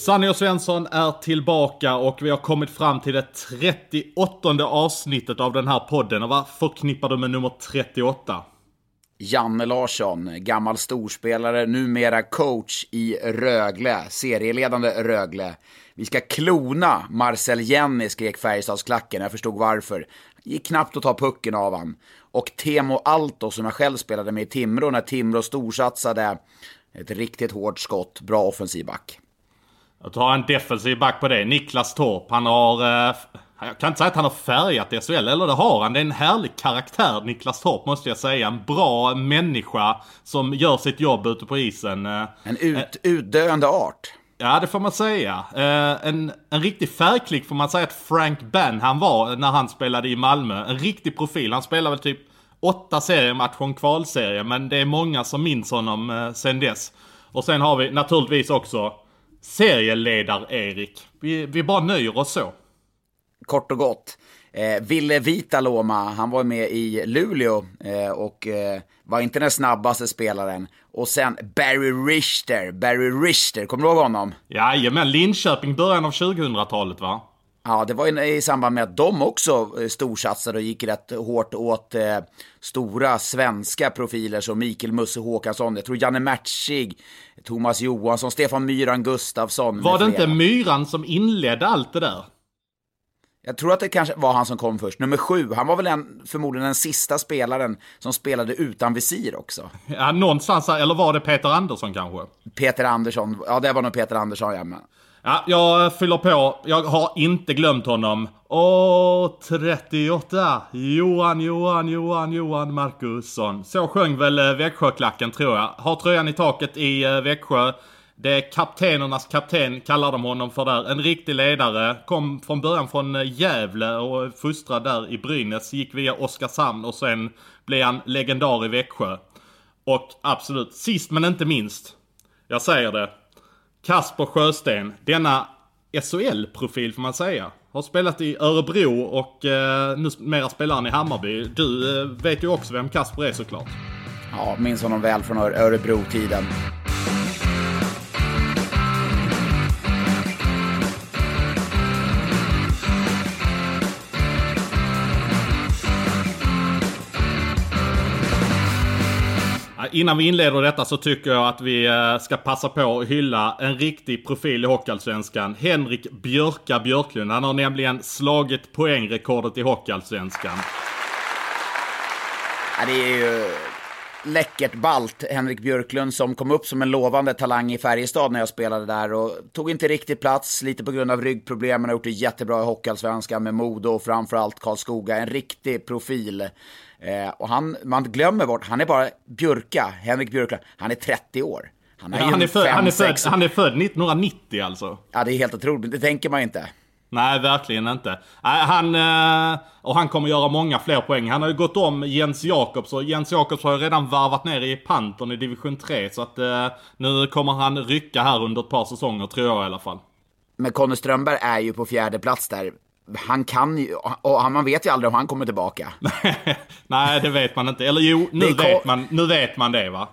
Sanny och Svensson är tillbaka och vi har kommit fram till det 38 avsnittet av den här podden. Och vad förknippar du med nummer 38? Janne Larsson, gammal storspelare, numera coach i Rögle, serieledande Rögle. Vi ska klona Marcel Jenny, skrek Färjestadsklacken. Jag förstod varför. Gick knappt att ta pucken av han. Och Temo Alto, som jag själv spelade med i Timrå när Timrå storsatsade. Ett riktigt hårt skott, bra offensiv back. Jag tar en defensiv back på det. Niklas Torp. Han har... Eh, jag kan inte säga att han har färgat SHL, eller det har han. Det är en härlig karaktär, Niklas Torp, måste jag säga. En bra människa som gör sitt jobb ute på isen. Eh, En ut, utdöende art. Ja, det får man säga. Eh, en, en riktig färgklick får man säga att Frank Banham var när han spelade i Malmö. En riktig profil. Han spelade väl typ åtta seriematcher, en kvalserie, men det är många som minns honom eh, sen dess. Och sen har vi naturligtvis också serieledar-Erik. Vi, vi bara nöjer oss så. Kort och gott. Eh, Ville Vitaloma, han var med i Luleå eh, och eh, var inte den snabbaste spelaren. Och sen Barry Richter, Barry Richter, kommer du ihåg honom? Jajamän, Linköping början av 2000-talet va? Ja, det var i samband med att de också eh, storsatsade och gick rätt hårt åt eh, stora svenska profiler som Mikael Musse Håkansson, jag tror Janne Mertzig, Thomas Johansson, Stefan Myran Gustafsson. Var det inte. Myran som inledde allt det där? Jag tror att det kanske var han som kom först. Nummer sju, han var väl en, förmodligen den sista spelaren som spelade utan visir också. Ja, någonstans eller var det Peter Andersson kanske? Peter Andersson, ja det var nog Peter Andersson, ja. Men. Ja, jag fyller på. Jag har inte glömt honom. Åh, 38. Johan, Johan, Johan, Johan Markusson. Så sjöng väl eh, Växjöklacken tror jag. Har tröjan i taket i eh, Växjö. Det är kaptenernas kapten kallar de honom för där. En riktig ledare. Kom från början från eh, Gävle och fostrad där i Brynäs. Gick via Oskarshamn och sen blev han legendar i Växjö. Och absolut, sist men inte minst. Jag säger det. Kasper Sjösten, denna SHL-profil får man säga. Har spelat i Örebro och eh, numera spelar han i Hammarby. Du eh, vet ju också vem Kasper är såklart. Ja, minns honom väl från Örebro-tiden. Innan vi inleder detta så tycker jag att vi eh, ska passa på att hylla en riktig profil i Hockeyallsvenskan. Henrik Björka Björklund. Han har nämligen slagit poängrekordet i Hockeyallsvenskan. Ja, det är ju läckert balt Henrik Björklund som kom upp som en lovande talang i Färjestad när jag spelade där och tog inte riktigt plats, lite på grund av ryggproblem, men har gjort det jättebra i Hockeyallsvenskan med Modo och framförallt Karlskoga. En riktig profil. Eh, och han, man glömmer bort, han är bara Björka, Henrik Björklund, han är 30 år. Han, Ja, ju han, är född, han, är född, han är född 1990 alltså. Ja, det är helt otroligt, det tänker man inte. Nej, verkligen inte. Han, eh, och han kommer göra många fler poäng. Han har ju gått om Jens Jakobs och Jens Jakobs har ju redan varvat ner i Panton i division 3. Så att eh, nu kommer han rycka här under ett par säsonger tror jag i alla fall. Men Conny Strömberg är ju på fjärde plats där. Han kan ju, och man vet ju aldrig om han kommer tillbaka. Nej, det vet man inte. Eller jo, nu, vet, man, nu vet man det va.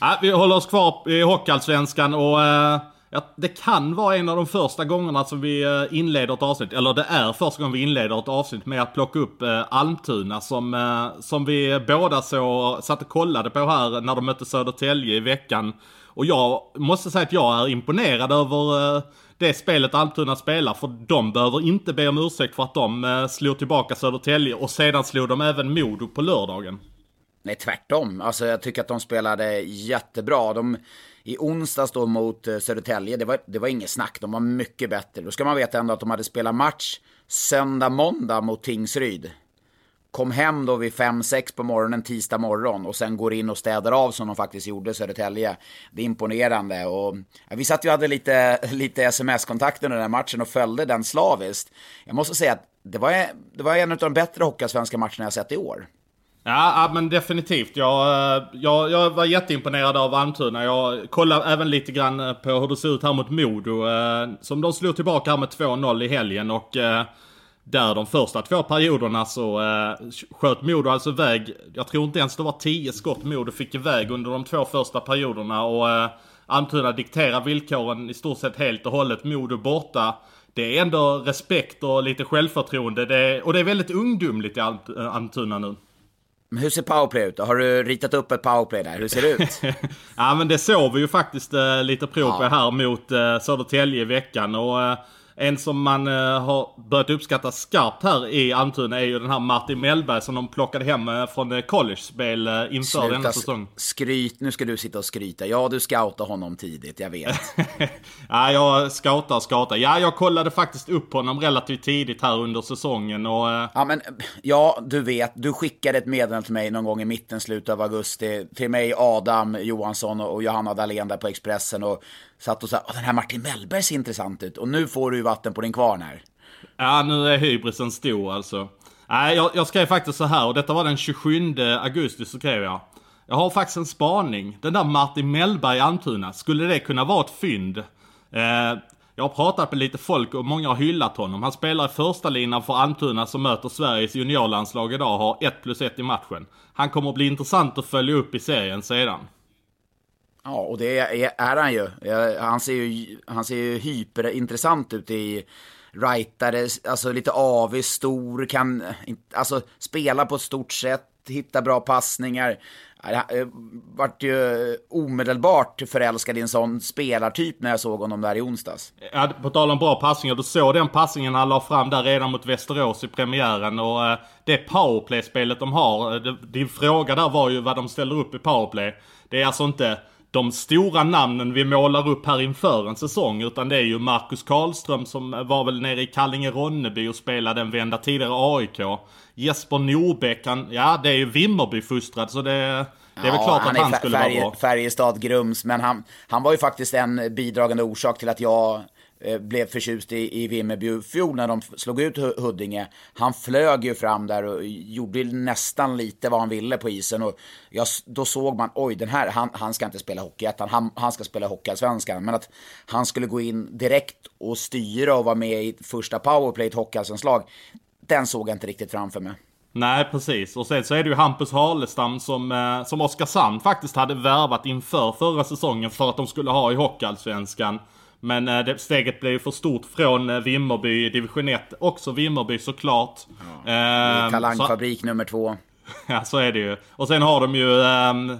Ja, vi håller oss kvar i Hockeyallsvenskan och eh, ja, det kan vara en av de första gångerna som vi eh, inleder ett avsnitt, eller det är första gången vi inleder ett avsnitt med att plocka upp eh, Almtuna som, eh, som vi båda så satt och kollade på här när de mötte Södertälje i veckan. Och jag måste säga att jag är imponerad över eh, det spelet Almtuna spelar, för de behöver inte be om ursäkt för att de eh, slog tillbaka Södertälje och sedan slog de även Modo på lördagen. Nej, tvärtom. Alltså, jag tycker att de spelade jättebra. De, I onsdags då mot eh, Södertälje, det var, det var inget snack. De var mycket bättre. Då ska man veta ändå att de hade spelat match söndag, måndag mot Tingsryd. Kom hem då vid 5-6 på morgonen tisdag morgon och sen går in och städar av som de faktiskt gjorde Södertälje. Det är imponerande. Och, ja, vi satt ju och hade lite, lite sms-kontakt under den här matchen och följde den slaviskt. Jag måste säga att det var, det var en av de bättre hockeyallsvenska matcherna jag sett i år. Ja, ja, men definitivt. Jag, eh, jag, jag var jätteimponerad av Almtuna. Jag kollade även lite grann eh, på hur det ser ut här mot Modo. Eh, som de slog tillbaka här med 2-0 i helgen och där de första två perioderna så sköt Modo alltså iväg, jag tror inte ens det var 10 skott Modo fick iväg under de två första perioderna och Almtuna dikterar villkoren i stort sett helt och hållet. Modo borta. Det är ändå respekt och lite självförtroende. Det, och det är väldigt ungdomligt i Almtuna nu. Men hur ser powerplay ut då? Har du ritat upp ett powerplay där? Hur ser det ut? ja men det såg vi ju faktiskt eh, lite prov på ja. här mot eh, Södertälje i veckan. Och eh, en som man uh, har börjat uppskatta skarpt här i Almtuna är ju den här Martin Mellberg som de plockade hem uh, från uh, college-spel inför Sluta denna säsong. skryt, nu ska du sitta och skryta. Ja, du scoutade honom tidigt, jag vet. ja, jag scoutar och scoutar. Ja, jag kollade faktiskt upp honom relativt tidigt här under säsongen och... Ja, men ja, du vet. Du skickade ett meddelande till mig någon gång i mitten, slutet av augusti. Till mig, Adam Johansson och Johanna Dahlén där på Expressen och satt och sa den här Martin Mellberg ser intressant ut. Och nu får du ju vatten på din kvarn här. Ja, nu är hybrisen stor alltså. Nej, jag, jag skrev faktiskt så här och detta var den 27 augusti så skrev jag. Jag har faktiskt en spaning. Den där Martin Mellberg i Almtuna, skulle det kunna vara ett fynd? Eh, jag har pratat med lite folk och många har hyllat honom. Han spelar i första linan för Almtuna som möter Sveriges juniorlandslag idag och har 1 plus 1 i matchen. Han kommer att bli intressant att följa upp i serien sedan. Ja, och det är, är han ju. Han ser ju, han ser ju hyperintressant ut i rightare, alltså lite avig, stor, kan alltså spela på ett stort sätt, hitta bra passningar. Jag eh, vart ju omedelbart förälskad i en sån spelartyp när jag såg honom där i onsdags. Ja, på tal om bra passningar, du såg den passningen han la fram där redan mot Västerås i premiären och eh, det powerplay-spelet de har. Eh, din fråga där var ju vad de ställer upp i powerplay. Det är alltså inte de stora namnen vi målar upp här inför en säsong. Utan det är ju Marcus Karlström som var väl nere i Kallinge-Ronneby och spelade en vända tidigare AIK. Jesper Norbäck, han, ja det är ju Vimmerby-fostrad så det, det är ja, väl klart han att han skulle vara bra. Färjestad Grums, men han, han var ju faktiskt en bidragande orsak till att jag Eh, blev förtjust i, i Vimmerby fjol när de slog ut Huddinge. Han flög ju fram där och gjorde nästan lite vad han ville på isen. Och jag, då såg man, oj, den här, han, han ska inte spela Hockeyettan, han, han ska spela Hockeyallsvenskan. Men att han skulle gå in direkt och styra och vara med i första powerplay i ett Hockeyallsvenslag, den såg jag inte riktigt framför mig. Nej, precis. Och sen så är det ju Hampus Harlestam som, eh, som Oskarshamn faktiskt hade värvat inför förra säsongen för att de skulle ha i Hockeyallsvenskan. Men eh, det, steget blev för stort från eh, Vimmerby, division 1. Också Vimmerby såklart. Ja. Eh, talangfabrik så, nummer två. Ja, så är det ju. Och sen har de ju eh,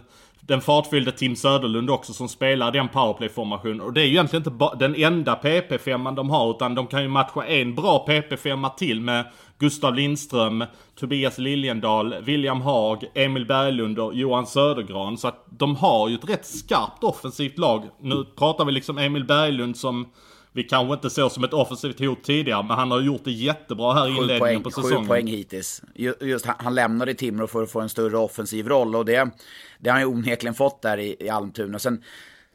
den fartfyllde Tim Söderlund också som spelar den powerplay-formationen. Och det är ju egentligen inte den enda PP5 de har utan de kan ju matcha en bra PP5 till med Gustav Lindström, Tobias Liljendal, William Haag, Emil Berglund och Johan Södergran. Så att de har ju ett rätt skarpt offensivt lag. Nu pratar vi liksom Emil Berglund som vi kanske inte såg som ett offensivt hot tidigare, men han har gjort det jättebra här i inledningen poäng, på säsongen. Sju poäng hittills. Just, han, han lämnade Timrå för att få en större offensiv roll och det, det har han ju onekligen fått där i, i Almtuna. Sen,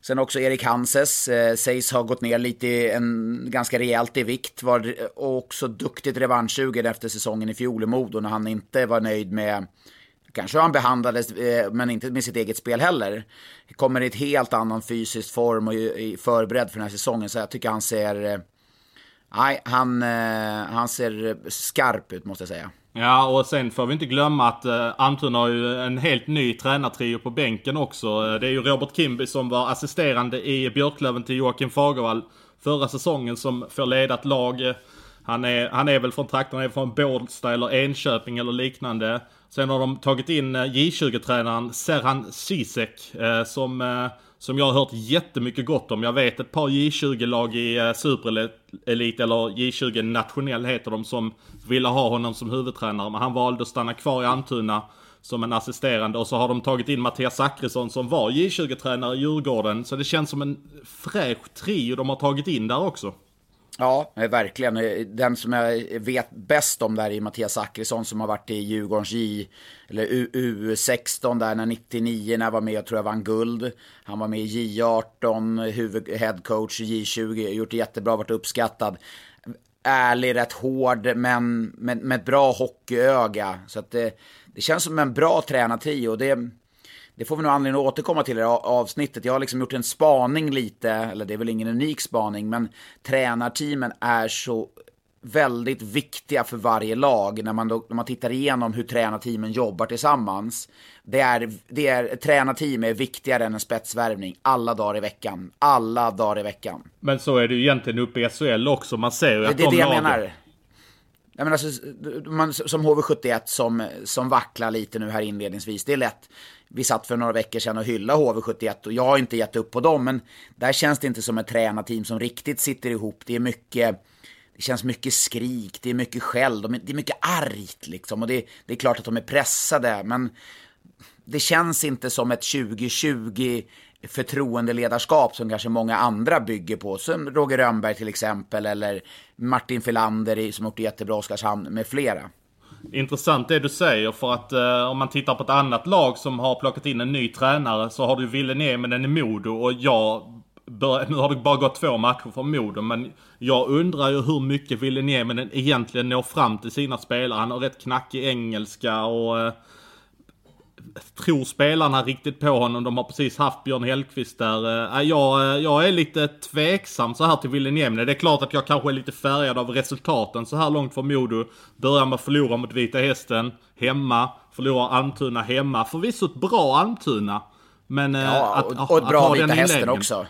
sen också Erik Hanses eh, sägs ha gått ner lite, i en, ganska rejält i vikt. Var, också duktigt revanschsugen efter säsongen i fjol i Modo när han inte var nöjd med Kanske han behandlades, eh, men inte med sitt eget spel heller. Kommer i ett helt annan fysisk form och är förberedd för den här säsongen. Så jag tycker han ser... Eh, nej, han, eh, han ser skarp ut måste jag säga. Ja, och sen får vi inte glömma att uh, Almtuna har ju en helt ny tränartrio på bänken också. Det är ju Robert Kimby som var assisterande i Björklöven till Joakim Fagervall förra säsongen som får leda ett lag. Han är, han är väl från trakten, han är från Bålsta eller Enköping eller liknande. Sen har de tagit in eh, J20-tränaren Serhan Sisek eh, som, eh, som jag har hört jättemycket gott om. Jag vet ett par J20-lag i Superelit eller J20 nationell heter de som ville ha honom som huvudtränare. Men han valde att stanna kvar i Almtuna som en assisterande och så har de tagit in Mattias Zackrisson som var J20-tränare i Djurgården. Så det känns som en fräsch trio de har tagit in där också. Ja, verkligen. Eh, den som jag vet bäst om där är Mattias Zackrisson som har varit i Djurgårdens J, eller U16 där när 99 när jag var med och tror jag vann guld. Han var med i J18, huvud, headcoach i J20, gjort det jättebra, varit uppskattad. ärlig, rätt hård, men med, med ett bra hockeyöga. Så att det, det känns som en bra tränartrio. Det, det får vi nog anledning att återkomma till i avsnittet. Jag har liksom gjort en spaning lite, eller det är väl ingen unik spaning, men tränarteamen är så väldigt viktiga för varje lag när man, då, när man tittar igenom hur tränarteamen jobbar tillsammans. Det är, det är, tränarteam är viktigare än en spetsvärvning alla dagar i veckan. Alla dagar i veckan. Men så är det ju egentligen uppe i SHL också. Man ser ju att det, det är de det jag lagen... menar. Jag menar, alltså, man, som HV71 som, som vacklar lite nu här inledningsvis, det är lätt. Vi satt för några veckor sedan och hyllade HV71 och jag har inte gett upp på dem, men där känns det inte som ett tränarteam som riktigt sitter ihop. Det är mycket det känns mycket skrik, det är mycket skäll, de är, det är mycket argt liksom. Och det, det är klart att de är pressade, men det känns inte som ett 2020 förtroendeledarskap som kanske många andra bygger på. Som Roger Rönnberg till exempel, eller Martin Filander som har gjort det jättebra i Oskarshamn med flera. Intressant det du säger för att eh, om man tittar på ett annat lag som har plockat in en ny tränare så har du Ville Nieminen i Modo och jag bör, nu har det bara gått två matcher för Modo men jag undrar ju hur mycket Ville Nieminen egentligen når fram till sina spelare. Han har rätt knackig engelska och eh, tror spelarna riktigt på honom. De har precis haft Björn Hellkvist där. Äh, jag, jag är lite tveksam så här till Ville Nieminen. Det är klart att jag kanske är lite färgad av resultaten så här långt för Modo. Börjar med att förlora mot Vita Hästen hemma. Förlorar Almtuna hemma. Förvisso ett bra Almtuna. Men ja, att, och, och ett bra Vita Hästen också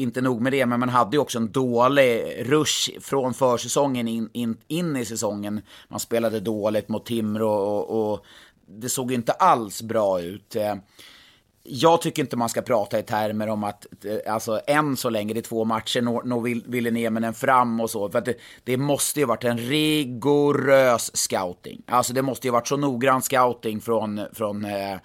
inte nog med det, men man hade ju också en dålig rush från försäsongen in, in, in i säsongen. Man spelade dåligt mot Timrå och, och, och det såg inte alls bra ut. Eh, jag tycker inte man ska prata i termer om att, eh, alltså än så länge, det är två matcher, nå, nå ville Nieminen fram och så. För att det, det, måste ju varit en rigorös scouting. Alltså det måste ju varit så noggrann scouting från, från, eh,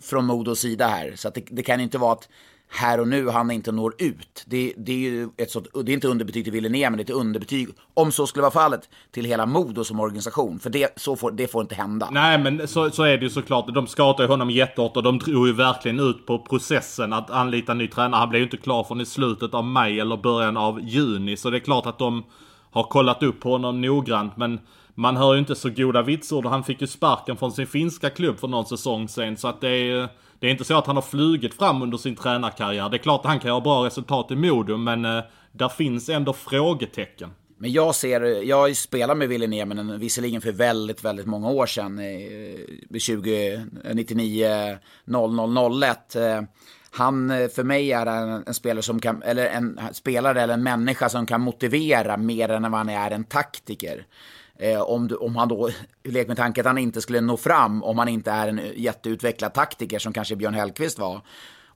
från Modos sida här. Så att det, det kan inte vara att här och nu han inte når ut. Det, det är ju ett sånt, det är inte underbetyg till Villeneuve, men det är ett underbetyg, om så skulle vara fallet, till hela Modo som organisation. För det, så får, det får inte hända. Nej, men så, så är det ju såklart. De skadade ju honom jättehårt och de drog ju verkligen ut på processen att anlita en ny tränare. Han blev ju inte klar förrän i slutet av maj eller början av juni. Så det är klart att de har kollat upp på honom noggrant. Men man hör ju inte så goda vitsord. Han fick ju sparken från sin finska klubb för någon säsong sen. Så att det är det är inte så att han har flugit fram under sin tränarkarriär. Det är klart att han kan göra bra resultat i Modo, men eh, där finns ändå frågetecken. Men jag ser, jag spelar med Ville Nieminen, visserligen för väldigt, väldigt många år sedan, eh, 2099 0001. Eh, eh, han, för mig är en, en, spelare som kan, eller en spelare eller en människa som kan motivera mer än vad han är en taktiker. Eh, om, du, om han då, lek med tanken att han inte skulle nå fram om han inte är en eh, jätteutvecklad taktiker som kanske Björn Hellkvist var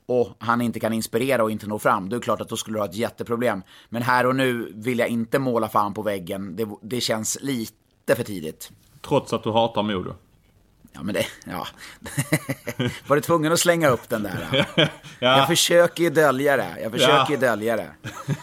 och han inte kan inspirera och inte nå fram, då är det klart att då skulle du ha ett jätteproblem. Men här och nu vill jag inte måla fan på väggen. Det, det känns lite för tidigt. Trots att du hatar Modo? Ja, men det, ja. Var du tvungen att slänga upp den där? ja. Jag försöker ju dölja det. Jag försöker ja. ju dölja det.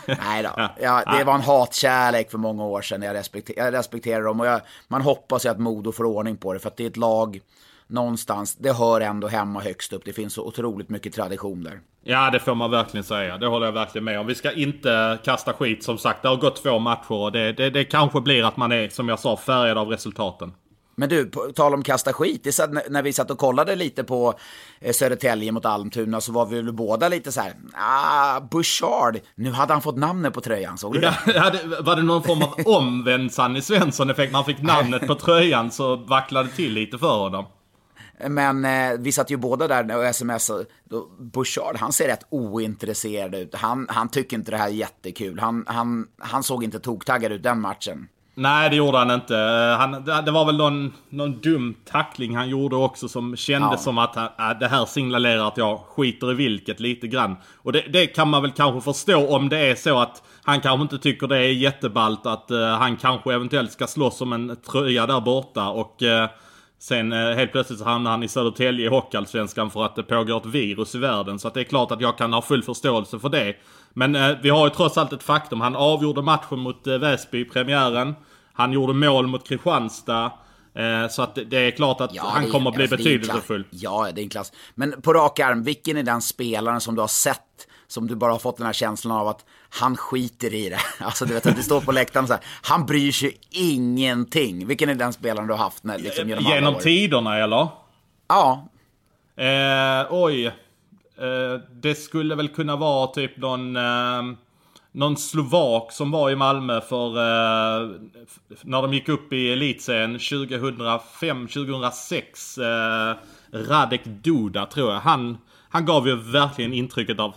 Nej då. Ja, det var en hatkärlek för många år sedan. Jag, respekter, jag respekterar dem och jag, man hoppas ju att Modo får ordning på det. För att det är ett lag någonstans, det hör ändå hemma högst upp. Det finns så otroligt mycket tradition där. Ja, det får man verkligen säga. Det håller jag verkligen med om. Vi ska inte kasta skit som sagt. Det har gått två matcher och det, det, det kanske blir att man är, som jag sa, färgad av resultaten. Men du, på tal om kasta skit. Det satt, när vi satt och kollade lite på eh, Södertälje mot Almtuna så var vi väl båda lite så här, ah, Bouchard, nu hade han fått namnet på tröjan, såg du det? Ja? Var det någon form av omvänd Sanny Svensson-effekt? När han fick namnet på tröjan så vacklade till lite för honom. Men eh, vi satt ju båda där och smsade. Bouchard, han ser rätt ointresserad ut. Han, han tycker inte det här är jättekul. Han, han, han såg inte toktaggad ut den matchen. Nej, det gjorde han inte. Eh, han, det var väl någon, någon dum tackling han gjorde också som kändes ja. som att han, äh, det här signalerar att jag skiter i vilket lite grann. Och det, det, kan man väl kanske förstå om det är så att han kanske inte tycker det är jätteballt att uh, han kanske eventuellt ska slåss om en tröja där borta och uh, Sen eh, helt plötsligt så hamnar han i Södertälje i Hockeyallsvenskan för att det pågår ett virus i världen. Så att det är klart att jag kan ha full förståelse för det. Men eh, vi har ju trots allt ett faktum. Han avgjorde matchen mot eh, Väsby i premiären. Han gjorde mål mot Kristianstad. Eh, så att det är klart att ja, han kommer att bli alltså, betydelsefull. Ja, det är en klass. Men på rak arm, vilken är den spelaren som du har sett som du bara har fått den här känslan av att han skiter i det. Alltså du vet att du står på läktaren så här, han bryr sig ingenting. Vilken är den spelaren du har haft när, liksom, genom alla Genom år? tiderna eller? Ja, Eh, oj. Eh, det skulle väl kunna vara typ någon... Ehm, någon slovak som var i Malmö för... Eh, när de gick upp i elitserien 2005-2006. Eh, Radek Duda tror jag. Han, han gav ju verkligen intrycket av...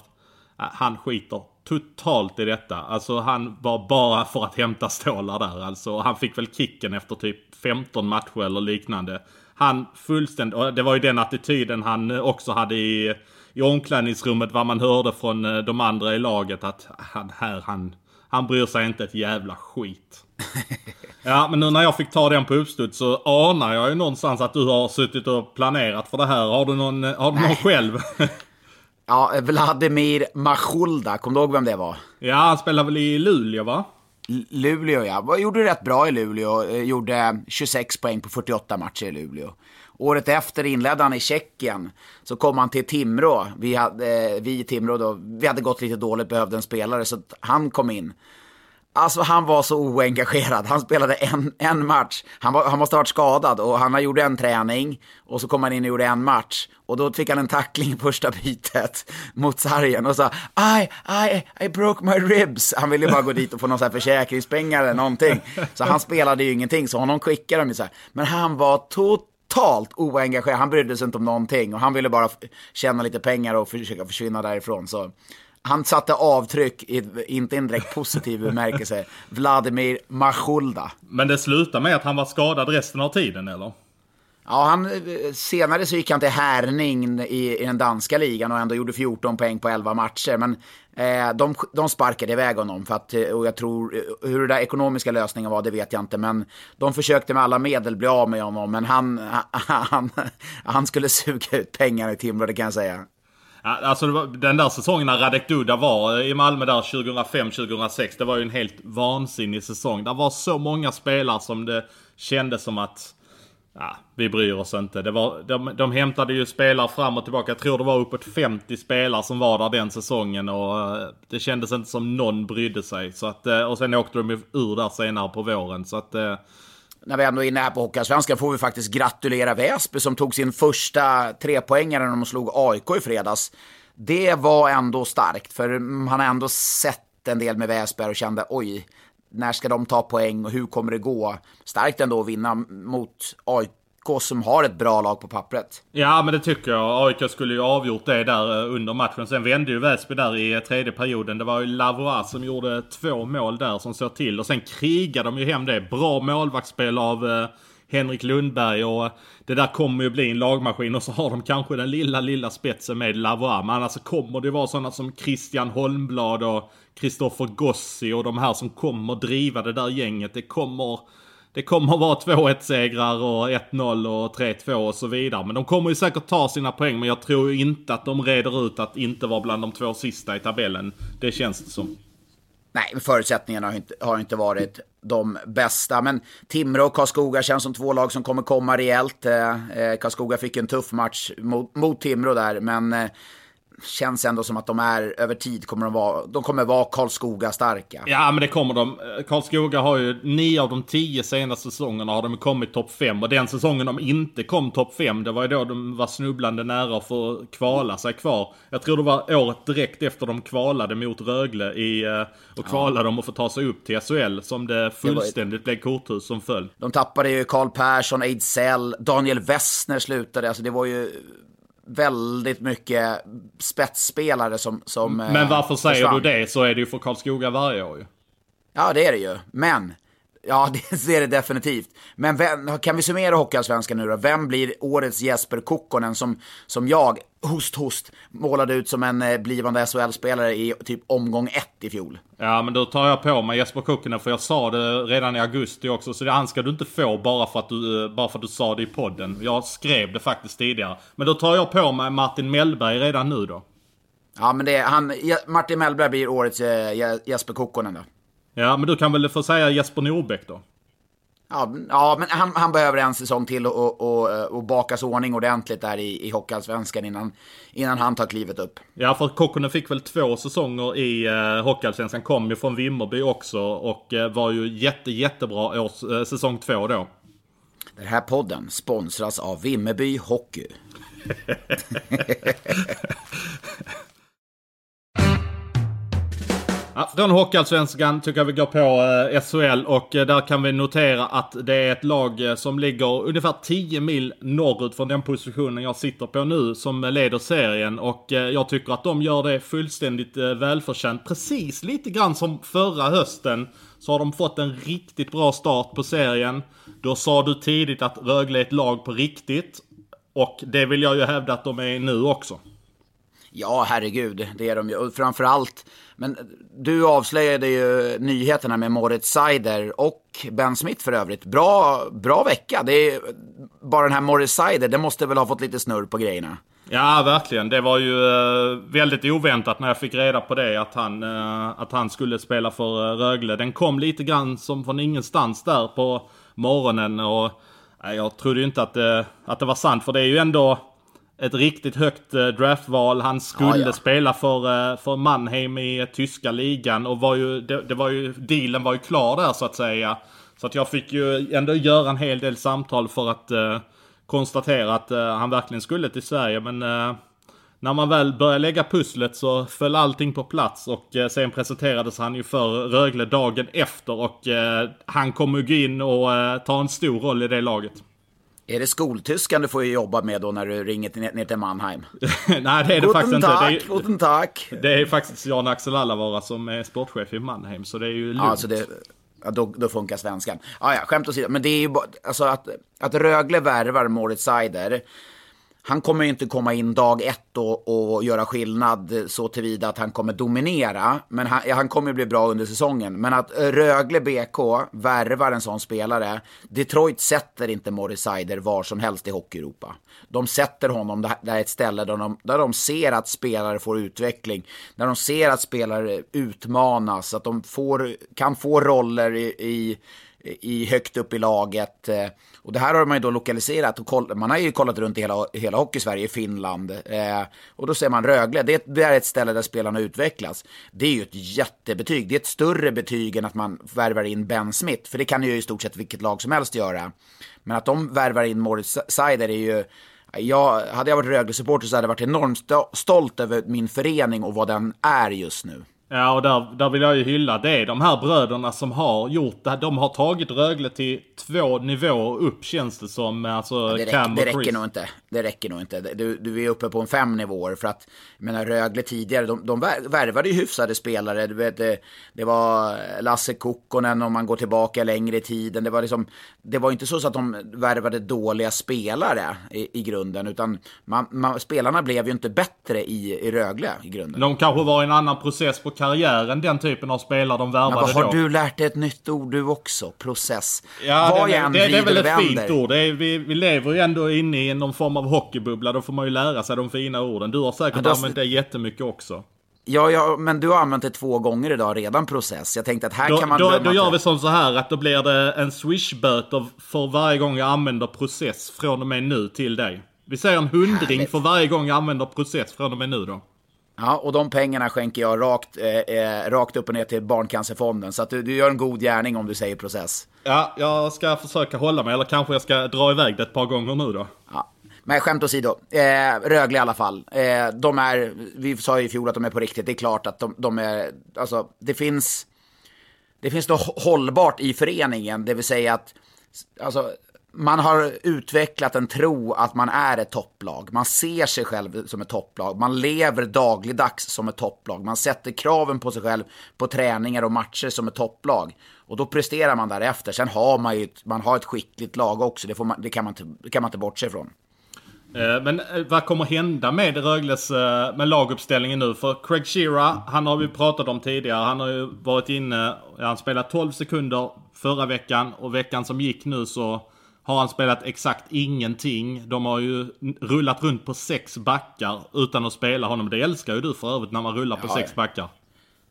att han skiter totalt i detta. Alltså han var bara för att hämta stålar där alltså. Han fick väl kicken efter typ 15 matcher eller liknande. Han fullständigt, och det var ju den attityden han också hade i, i omklädningsrummet vad man hörde från eh, de andra i laget att han här, han, han bryr sig inte ett jävla skit. Ja, men nu när jag fick ta den på uppstuds så anar jag ju någonstans att du har suttit och planerat för det här. Har du någon, eh, har du någon själv? ja Vladimir Machulda, kommer du ihåg vem det var? ja, han spelar väl i Luleå va? L- Luleå ja, gjorde rätt bra i Luleå. Eh, Gjorde 26 poäng på 48 matcher i Luleå. Året efter inledde han i Tjeckien. Så kom han till Timrå. Vi, hade, eh, vi i Timrå då, vi hade gått lite dåligt, behövde en spelare, så han kom in. Alltså han var så oengagerad. Han spelade en, en match. Han, var, han måste ha varit skadad och han gjorde en träning. Och så kom han in och gjorde en match. Och då fick han en tackling i första bytet mot sargen och sa I, I, I broke my ribs. Han ville ju bara gå dit och få någon så här försäkringspengar eller någonting. Så han spelade ju ingenting, så honom skickade de ju så här. Men han var totalt Totalt oengagerad. Han brydde sig inte om någonting och han ville bara tjäna lite pengar och försöka försvinna därifrån. Så han satte avtryck, i, inte i en direkt positiv bemärkelse. Vladimir Machulda. Men det slutade med att han var skadad resten av tiden eller? Ja, han, senare så gick han till Härning i, i den danska ligan och ändå gjorde 14 poäng på 11 matcher. Men eh, de, de sparkade iväg honom. För att, eh, och jag tror, eh, hur den där ekonomiska lösningen var, det vet jag inte. Men de försökte med alla medel bli av med honom. Men han, han, han skulle suga ut pengar i Timrå, det kan jag säga. Alltså den där säsongen när Radek Duda var eh, i Malmö där 2005-2006. Det var ju en helt vansinnig säsong. Det var så många spelare som det kändes som att Ja, vi bryr oss inte. Det var, de, de hämtade ju spelare fram och tillbaka. Jag tror det var uppåt 50 spelare som var där den säsongen och eh, det kändes inte som någon brydde sig. Så att, eh, och sen åkte de ju ur där senare på våren. Så att, eh, när vi ändå är inne här på Hockeyallsvenskan får vi faktiskt gratulera Väsby som tog sin första trepoängare när de slog AIK i fredags. Det var ändå starkt, för man har ändå sett en del med Väsby här och kände oj, när ska de ta poäng och hur kommer det gå? Starkt ändå att vinna mot AIK som har ett bra lag på pappret. Ja men det tycker jag. AIK skulle ju avgjort det där eh, under matchen. Sen vände ju Väsby där i eh, tredje perioden. Det var ju Lavois som gjorde två mål där som såg till. Och sen krigade de ju hem det. Bra målvaktsspel av eh, Henrik Lundberg och det där kommer ju bli en lagmaskin och så har de kanske den lilla, lilla spetsen med Lavois. Men annars så kommer det vara sådana som Christian Holmblad och Kristoffer Gossi och de här som kommer driva det där gänget. Det kommer... Det kommer vara 2-1 segrar och 1-0 och 3-2 och så vidare. Men de kommer ju säkert ta sina poäng. Men jag tror inte att de reder ut att inte vara bland de två sista i tabellen. Det känns det som. Nej, förutsättningarna har inte, har inte varit de bästa. Men Timrå och Karlskoga känns som två lag som kommer komma rejält. Eh, eh Karlskoga fick en tuff match mot, mot Timrå där, men eh, känns ändå som att de är över tid kommer de vara, de kommer vara Karlskoga starka. Ja men det kommer de. Karlskoga har ju nio av de tio senaste säsongerna har de kommit topp 5. Och den säsongen de inte kom topp 5, det var ju då de var snubblande nära för att kvala sig kvar. Jag tror det var året direkt efter de kvalade mot Rögle i, eh, och kvalade om att få ta sig upp till SHL som det fullständigt blev korthus som föll. De tappade ju Karl Persson, Ejdsell, Daniel Wessner slutade. Alltså det var ju väldigt mycket spetsspelare som, som Men eh, varför säger försvann. du det? Så är det ju för Karlskoga varje år ju. Ja, det är det ju. Men, ja, det, är det definitivt. Men vem, kan vi summera Hockeyallsvenskan nu då? Vem blir årets Jesper Kokkonen som, som jag, host host, målade ut som en eh, blivande SHL-spelare i typ omgång ett i fjol? Ja men då tar jag på mig Jesper Kukkonen för jag sa det redan i augusti också. Så det han ska du inte få bara för, att du, eh, bara för att du sa det i podden. Jag skrev det faktiskt tidigare. Men då tar jag på mig Martin Mellberg redan nu då. Ja, men det han, Martin Mellberg blir årets eh, Je- Jesper Kokkonen då. Ja men du kan väl få säga Jesper Norbäck då? Ja, ja men han, han behöver en säsong till och, och, och, bakas ordning ordentligt där i, i Hockeyallsvenskan innan, innan han tar klivet upp. Ja, för Kokkonen fick väl två säsonger i uh, Hockeyallsvenskan. Kom ju från Vimmerby också och uh, var ju jätte, jättebra års, uh, säsong två då. Den här podden sponsras av Vimmerby Hockey. Ja, från Hockeyallsvenskan tycker jag vi går på eh, SHL och eh, där kan vi notera att det är ett lag eh, som ligger ungefär 10 mil norrut från den positionen jag sitter på nu som leder serien och eh, jag tycker att de gör det fullständigt eh, välförtjänt. Precis lite grann som förra hösten så har de fått en riktigt bra start på serien. Då sa du tidigt att Rögle är ett lag på riktigt och det vill jag ju hävda att de är nu också. Ja, herregud, det är de ju. Framförallt, men du avslöjade ju nyheterna med Moritz Seider och Ben Smith för övrigt. Bra, bra vecka. Det är, bara den här Moritz Seider, det måste väl ha fått lite snurr på grejerna. Ja, verkligen. Det var ju eh, väldigt oväntat när jag fick reda på det att han, eh, att han skulle spela för eh, Rögle. Den kom lite grann som från ingenstans där på morgonen och jag trodde ju inte att det, att det var sant för det är ju ändå ett riktigt högt eh, draftval. Han skulle ja, ja. spela för, eh, för Mannheim i eh, tyska ligan och var ju, det, det, var ju, dealen var ju klar där så att säga. Så att jag fick ju ändå göra en hel del samtal för att uh, konstatera att uh, han verkligen skulle till Sverige. Men uh, när man väl började lägga pusslet så föll allting på plats och sen presenterades han ju för Rögle dagen efter och han kommer gå in och ta en stor roll i det laget. Är det skoltyskan du får jobba med då när du ringer ner till Mannheim? Nej, det är det faktiskt inte. Det är, guten tack. Det är faktiskt Jan-Axel Allavara som är sportchef i Mannheim, så det är ju lugnt. Alltså det, ja, då, då funkar svenskan. Ja, ja, skämt åsido. Men det är ju bara, alltså att, att Rögle värvar Moritz Seider han kommer inte komma in dag ett och, och göra skillnad så tillvida att han kommer dominera. Men han, han kommer bli bra under säsongen. Men att Rögle BK värvar en sån spelare. Detroit sätter inte Morris Seider var som helst i Hockey-Europa. De sätter honom där ett ställe där de, där de ser att spelare får utveckling. Där de ser att spelare utmanas. Att de får, kan få roller i, i i högt upp i laget. Eh, och det här har man ju då lokaliserat och koll, man har ju kollat runt i hela, hela Hockey-Sverige, i Finland. Eh, och då ser man Rögle, det, det, är ett ställe där spelarna utvecklas. Det är ju ett jättebetyg, det är ett större betyg än att man värvar in Ben Smith, för det kan ju i stort sett vilket lag som helst göra. Men att de värvar in Moritz Seider är ju jag, hade jag varit Rögle-supporter så hade jag varit enormt stolt över min förening och vad den är just nu. Ja, och där, där vill jag ju hylla det. De här bröderna som har gjort det. De har tagit Rögle till två nivåer upp känns det som. Alltså ja, det, räcker, det räcker nog inte. Det räcker nog inte. Du, du är uppe på en fem nivåer. För att, jag menar Rögle tidigare, de, de värvade ju hyfsade spelare. Du vet, det, det var Lasse Kokkonen om man går tillbaka längre i tiden. Det var liksom, det var inte så att de värvade dåliga spelare i, i grunden. Utan man, man, spelarna blev ju inte bättre i, i Rögle i grunden. De kanske var i en annan process på karriären, den typen av spelare de värvade. Men vad har du lärt dig ett nytt ord du också? Process. Ja, Vad det, det, det är väl ett fint ord. Är, vi, vi lever ju ändå inne i någon form av hockeybubbla. Då får man ju lära sig de fina orden. Du har säkert ja, använt det jättemycket också. Ja, ja, men du har använt det två gånger idag redan, process. Jag tänkte att här då, kan man... Då, då gör vi som så här att då blir det en swishböter för varje gång jag använder process från och med nu till dig. Vi säger en hundring för varje gång jag använder process från och med nu då. Ja, och de pengarna skänker jag rakt, eh, eh, rakt upp och ner till Barncancerfonden. Så att du, du gör en god gärning om du säger process. Ja, jag ska försöka hålla mig. Eller kanske jag ska dra iväg det ett par gånger nu då. Ja. Men skämt åsido, eh, Rögle i alla fall. Eh, de är, vi sa ju i fjol att de är på riktigt. Det är klart att de, de är, alltså det finns, det finns något hållbart i föreningen. Det vill säga att, alltså man har utvecklat en tro att man är ett topplag. Man ser sig själv som ett topplag. Man lever dagligdags som ett topplag. Man sätter kraven på sig själv på träningar och matcher som ett topplag. Och då presterar man därefter. Sen har man ju ett, man har ett skickligt lag också. Det, man, det, kan, man inte, det kan man inte bortse ifrån. Eh, men eh, vad kommer hända med Rögles eh, med laguppställningen nu? För Craig Shearer, han har vi pratat om tidigare. Han har ju varit inne, han spelade 12 sekunder förra veckan och veckan som gick nu så har han spelat exakt ingenting. De har ju rullat runt på sex backar utan att spela honom. Det älskar ju du för övrigt när man rullar på ja, sex backar.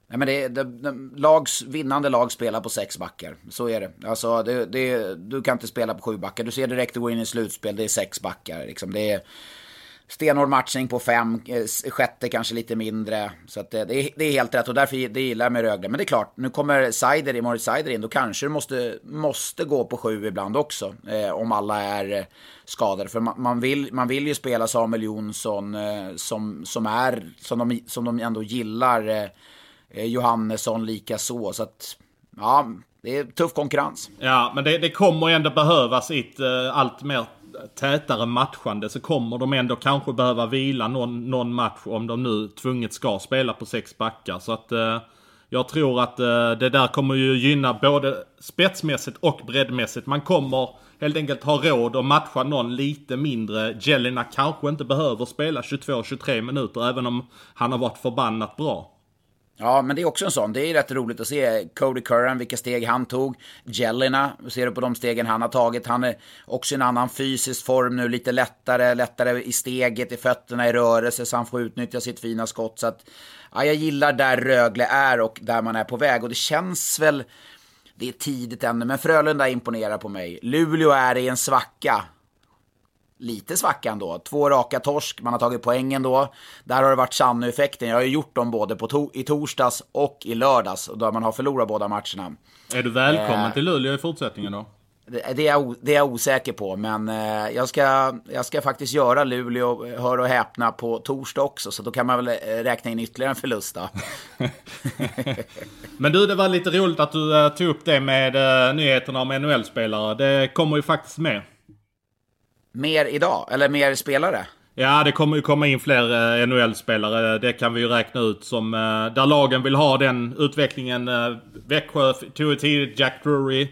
Nej, men det, det, det, lags, vinnande lag spelar på sex backar. Så är det. Alltså, det, det, du kan inte spela på sju backar. Du ser direkt att gå in i slutspel, det är sex backar. Liksom. Det är stenhård matchning på fem, eh, sjätte kanske lite mindre. Så att eh, det, det, är, det är helt rätt och därför det gillar jag med Rögle. Men det är klart, nu kommer Seider, Moritz Seider in, då kanske du måste, måste gå på sju ibland också. Eh, om alla är eh, skadade. För man, man, vill, man vill ju spela Samuel Jonsson eh, som, som, är, som, de, som de ändå gillar. Eh, eh Johannesson lika så. Så att, ja, det är tuff konkurrens. Ja, men det, det kommer ändå behövas ett uh, allt mer tätare matchande så kommer de ändå kanske behöva vila någon, någon match om de nu tvunget ska spela på sex backar. Så att eh, jag tror att eh, det där kommer ju gynna både spetsmässigt och breddmässigt. Man kommer helt enkelt ha råd att matcha någon lite mindre. Jelena kanske inte behöver spela 22-23 minuter även om han har varit förbannat bra. Ja, men det är också en sån. Det är rätt roligt att se Cody Curran, vilka steg han tog. Jellina, ser du på de stegen han har tagit. Han är också i en annan fysisk form nu, lite lättare, lättare i steget, i fötterna, i rörelse, så han får utnyttja sitt fina skott. Så att, ja, jag gillar där Rögle är och där man är på väg. Och det känns väl, det är tidigt ännu, men Frölunda imponerar på mig. Luleå är i en svacka lite svacka ändå. Två raka torsk, man har tagit poängen då. Där har det varit Sannu-effekten. Jag har ju gjort dem både på to i torsdags och i lördags, då man har förlorat båda matcherna. Är du välkommen eh, till Luleå i fortsättningen då? Det, det, är, jag, det är jag osäker på, men eh, jag, ska, jag ska faktiskt göra Luleå, hör och häpna, på torsdag också. Så då kan man väl eh, räkna in ytterligare en förlust då. men du, det var lite roligt att du uh, tog upp det med uh, nyheterna om NHL-spelare. Det kommer ju faktiskt med mer idag? Eller mer spelare? Ja, det kommer ju komma in fler eh, NHL-spelare. Det kan vi ju räkna ut som... Eh, där lagen vill ha den utvecklingen. Eh, Växjö tog ju tidigt Jack Drury.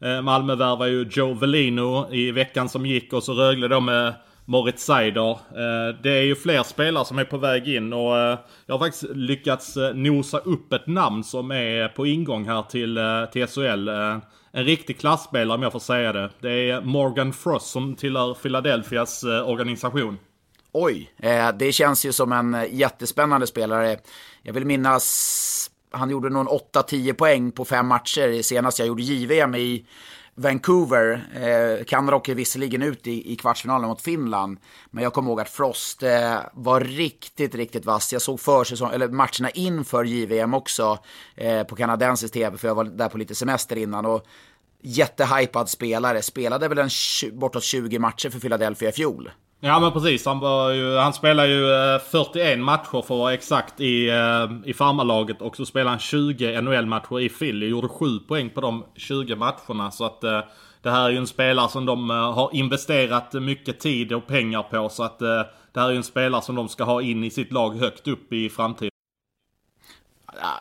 Eh, Malmö värvar ju Joe Velino i veckan som gick och så Rögle då med Moritz Seider. Eh, det är ju fler spelare som är på väg in och eh, jag har faktiskt lyckats eh, nosa upp ett namn som är på ingång här till, till SHL en riktig klassspelare om jag får säga det. Det är Morgan Frost som tillhör Philadelphias eh, organisation. Oj, eh, det känns ju som en eh, jättespännande spelare. Jag vill minnas, han gjorde någon 8-10 poäng på fem matcher senast jag gjorde JVM i Vancouver. Eh, Kanada åker visserligen ut i, i kvartsfinalen mot Finland. Men jag kommer ihåg att Frost eh, var riktigt, riktigt vass. Jag såg försäsong, eller matcherna inför JVM också eh, på kanadensisk tv, för jag var där på lite semester innan. Och jättehypad spelare. Spelade väl en bortåt 20 matcher för Philadelphia i fjol. Ja men precis. Han, var ju, han spelar ju eh, 41 matcher för att vara exakt i, eh, i farmarlaget. Och så spelade han 20 NHL-matcher i Philly. Gjorde 7 poäng på de 20 matcherna. Så att eh, det här är ju en spelare som de har investerat mycket tid och pengar på. Så att det här är ju en spelare som de ska ha in i sitt lag högt upp i framtiden.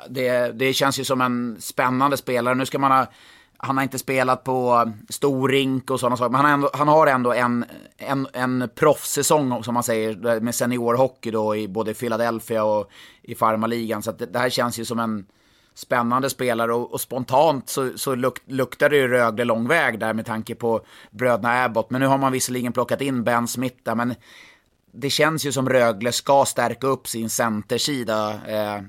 Det, det känns ju som en spännande spelare. Nu ska man ha han har inte spelat på stor rink och sådana saker, men han har ändå, han har ändå en, en, en proffssäsong, som man säger, med seniorhockey då i både Philadelphia och i farmaligan. Så det, det, här känns ju som en spännande spelare och, och spontant så, så luk, luktar det ju Rögle lång väg där med tanke på bröderna Abbott. Men nu har man visserligen plockat in Ben Smith där, men det känns ju som Rögle ska stärka upp sin centersida. Eh,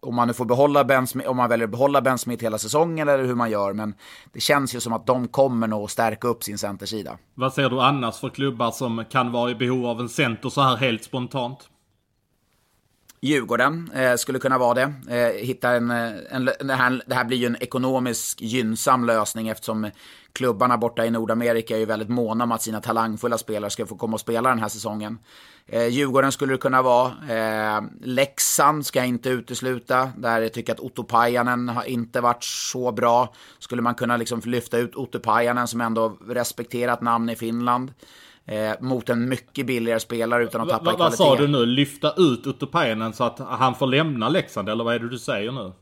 om man nu får behålla Ben Smith, om man väljer att behålla Ben Smith hela säsongen eller hur man gör. Men det känns ju som att de kommer nog stärka upp sin centersida. Vad ser du annars för klubbar som kan vara i behov av en center så här helt spontant? Djurgården eh, skulle kunna vara det. Eh, hitta en, eh, en, det, här, det här blir ju en ekonomisk gynnsam lösning eftersom klubbarna borta i Nordamerika är ju väldigt måna om att sina talangfulla spelare ska få komma och spela den här säsongen. Eh, Djurgården skulle det kunna vara. Eh, Leksand ska jag inte utesluta. Där jag tycker att Otto Pajanen har inte varit så bra. Skulle man kunna liksom lyfta ut Otto Pajanen som ändå respekterat namn i Finland eh, mot en mycket billigare spelare utan att tappa va, va, i kvalitet. Vad sa du nu? Lyfta ut Otto Pajanen så att han får lämna Leksand, eller vad är det du säger nu?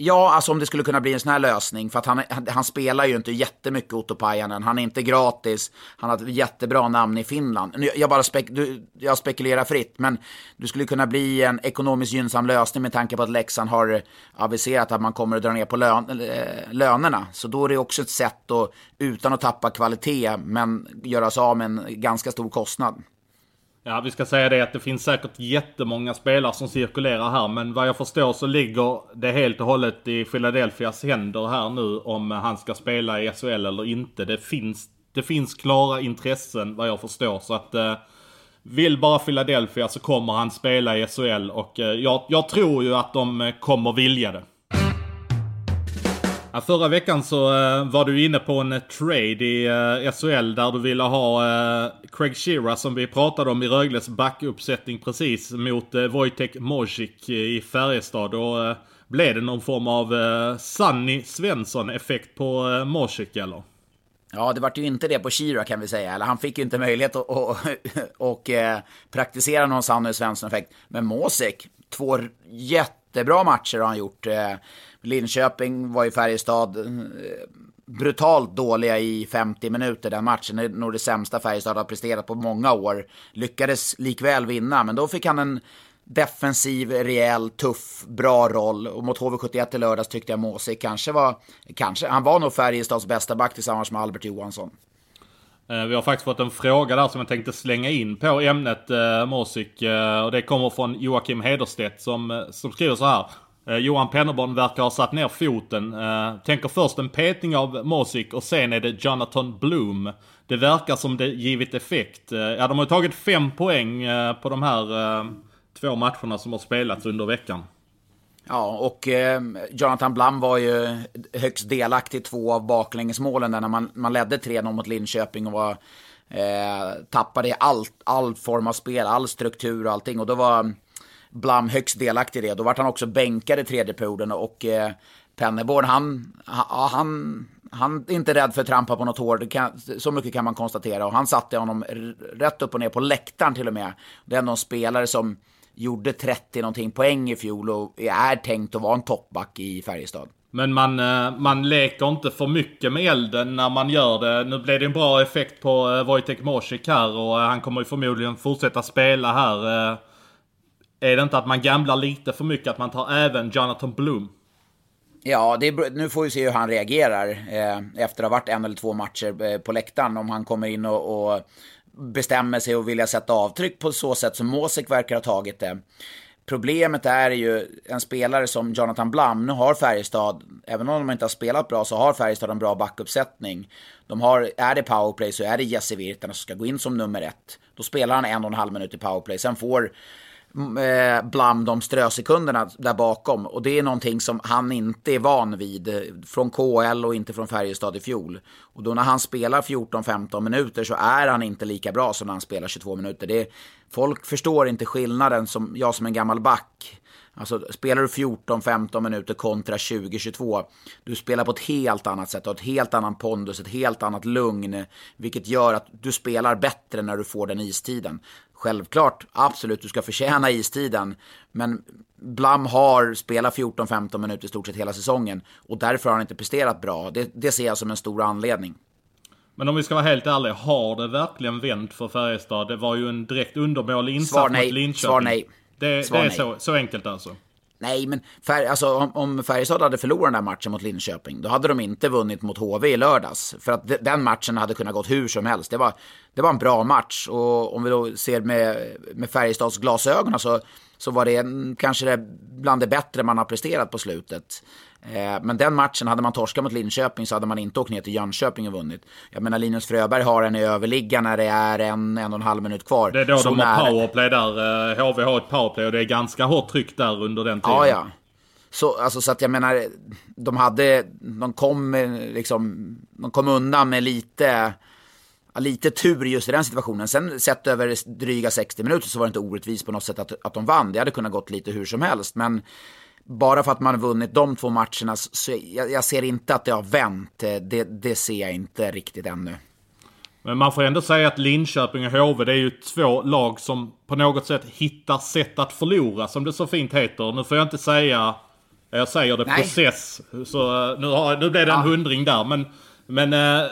Ja, alltså om det skulle kunna bli en sån här lösning. För att han, han spelar ju inte jättemycket Otto Pajanen. Han är inte gratis. Han har ett jättebra namn i Finland. Jag bara spek, du, jag spekulerar fritt, men du skulle kunna bli en ekonomiskt gynnsam lösning med tanke på att Leksand har aviserat att man kommer att dra ner på lön, eh, lönerna. Så då är det också ett sätt att, utan att tappa kvalitet, men göra sig av med en ganska stor kostnad. Ja, vi ska säga det att det finns säkert jättemånga spelare som cirkulerar här, men vad jag förstår så ligger det helt och hållet i Philadelphias händer här nu om han ska spela i SHL eller inte. Det finns, det finns klara intressen vad jag förstår, så att eh, vill bara Philadelphia så kommer han spela i SHL och eh, jag, jag tror ju att de eh, kommer vilja det. Ja, förra veckan så uh, var du inne på en eh, trade i eh, uh, SHL där du ville ha Craig Shearer som vi pratade om i Rögles backuppsättning precis mot uh, Wojtek Mozik i Färjestad. Och blev det någon form av Sunny Svensson-effekt på uh, Mozik eller? Ja, det vart ju inte det på Shira kan vi säga. Eller han fick ju inte möjlighet att och, och, eh, praktisera någon Sanny Svensson-effekt. Men Mosek, två jättebra matcher har han gjort. Eh, Linköping var i Färjestad eh, brutalt dåliga i 50 minuter den matchen. Det är nog det sämsta Färjestad har presterat på många år. Lyckades likväl vinna, men då fick han en defensiv, rejäl, tuff, bra roll. Och mot HV71 i lördags tyckte jag Måse kanske var, kanske, han var nog Färjestads bästa back tillsammans med Albert Johansson. Eh, vi har faktiskt fått en fråga där som jag tänkte slänga in på ämnet eh, Måsik. Eh, och det kommer från Joakim Hederstedt som, eh, som skriver så här. Eh, Johan Pennerborn verkar ha satt ner foten. Eh, tänker först en petning av Mosik och sen är det Jonathan Bloom. Det verkar som det givit effekt. Eh, ja, de har tagit fem poäng eh, på de här eh, två matcherna som har spelats under veckan. Ja, och eh, Jonathan Blum var ju högst delaktig i två av baklängesmålen där när man, man ledde 3-0 mot Linköping och var, eh, tappade allt, all form av spel, all struktur och allting. Och då var Blam högst delaktig i det. Då vart han också bänkad i tredje perioden och eh, Penneborn, han, han, han är inte rädd för att trampa på något hår. Kan, så mycket kan man konstatera. Och han satte honom rätt upp och ner på läktaren till och med. Det är ändå en spelare som gjorde 30 någonting poäng i fjol och är tänkt att vara en toppback i Färjestad. Men man, eh, man leker inte för mycket med elden när man gör det. Nu blev det en bra effekt på eh, Wojtek Mosik här och eh, han kommer ju förmodligen fortsätta spela här är det inte att man gamblar lite för mycket att man tar även Jonathan Bloom? Ja, det är, nu får vi se hur han reagerar eh, efter att ha varit en eller två matcher eh, på läktaren. Om han kommer in och, och bestämmer sig och vill sätta avtryck på så sätt som Mosek verkar ha tagit det. Problemet är ju en spelare som Jonathan Blum. Nu har Färjestad, även om de inte har spelat bra, så har Färjestad en bra backuppsättning. De har, är det powerplay så är det Jesse Virtanen som ska gå in som nummer ett. Då spelar han en och en halv minut i powerplay. Sen får Eh, bland de strösekunderna där bakom. Och det är någonting som han inte är van vid eh, från KL och inte från Färjestad i fjol. Och då när han spelar 14-15 minuter så är han inte lika bra som när han spelar 22 minuter. Det folk förstår inte skillnaden som jag som en gammal back. Alltså spelar du 14-15 minuter kontra 20-22, du spelar på ett helt annat sätt, och ett helt annan pondus, ett helt annat lugn, vilket gör att du spelar bättre när du får den istiden. Självklart, absolut, du ska förtjäna istiden. Men Blam har spelat 14-15 minuter i stort sett hela säsongen. Och därför har han inte presterat bra. Det, det ser jag som en stor anledning. Men om vi ska vara helt ärliga, har det verkligen vänt för Färjestad? Det var ju en direkt undermålig insats mot Linköping. Svar nej. Det, Svar det är nej. Så, så enkelt alltså? Nej, men Fär, alltså, om, om Färjestad hade förlorat den där matchen mot Linköping, då hade de inte vunnit mot HV i lördags. För att den matchen hade kunnat gått hur som helst. Det var, det var en bra match. Och om vi då ser med, med Färjestads glasögon så, så var det kanske det bland det bättre man har presterat på slutet. Eh, men den matchen, hade man torskat mot Linköping så hade man inte åkt ner till Jönköping och vunnit. Jag menar Linus Fröberg har en i överligga när det är en, en och en halv minut kvar. Det är då så de har powerplay där. HV eh, har ett powerplay och det är ganska hårt tryck där under den tiden. Ja, ja. Så, alltså, så att jag menar, de hade, de kom liksom, de kom undan med lite, lite tur just i den situationen. Sen sett över dryga 60 minuter så var det inte orättvist på något sätt att, att de vann. Det hade kunnat gått lite hur som helst. Men bara för att man har vunnit de två matcherna så jag, jag ser inte att det har vänt. Det, det ser jag inte riktigt ännu. Men man får ändå säga att Linköping och HV det är ju två lag som på något sätt hittar sätt att förlora som det så fint heter. Nu får jag inte säga, jag säger det Nej. process. Så nu, har, nu blev det en ja. hundring där. Men, men eh,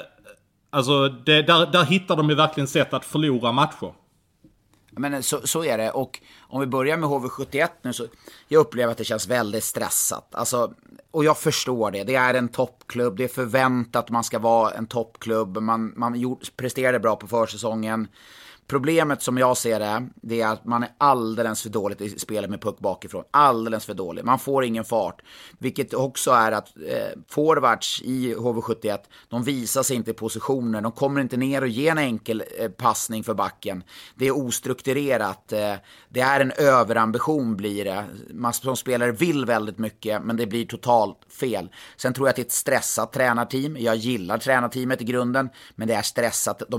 alltså det, där, där hittar de ju verkligen sätt att förlora matcher. Men så, så är det. Och om vi börjar med HV71 nu så jag upplever att det känns väldigt stressat. Alltså, och jag förstår det. Det är en toppklubb. Det är förväntat att man ska vara en toppklubb. Man, man gjort, presterade bra på försäsongen. Problemet som jag ser det, det är att man är alldeles för dåligt i spelet med puck bakifrån. Alldeles för dålig. Man får ingen fart. Vilket också är att eh, forwards i HV71, de visar sig inte i positioner. De kommer inte ner och ger en enkel eh, passning för backen. Det är ostrukturerat. Eh, det är en överambition blir det. Man som spelare vill väldigt mycket, men det blir totalt fel. Sen tror jag att det är ett stressat tränarteam. Jag gillar tränarteamet i grunden, men det är stressat. De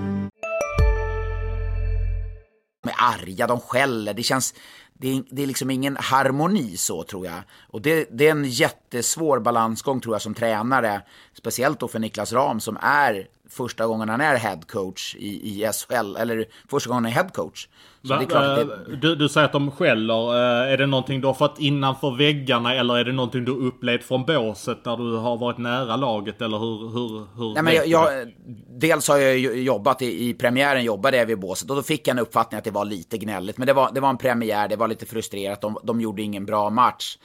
arga, de skäller. Det känns, det är, det är liksom ingen harmoni så tror jag. Och det, det, är en jättesvår balansgång tror jag som tränare. Speciellt då för Niklas Ram som är första gången han är headcoach i, i SHL, eller första gången han är headcoach. Va, det... du, du säger att de skäller. Eh, är det någonting du har fått innanför väggarna eller är det någonting du upplevt från båset när du har varit nära laget? Eller hur, hur, hur Nej, men jag, jag, Dels har jag jobbat i, i premiären, jobbade jag vid båset och då fick jag en uppfattning att det var lite gnälligt. Men det var, det var en premiär, det var lite frustrerat, de, de gjorde ingen bra match.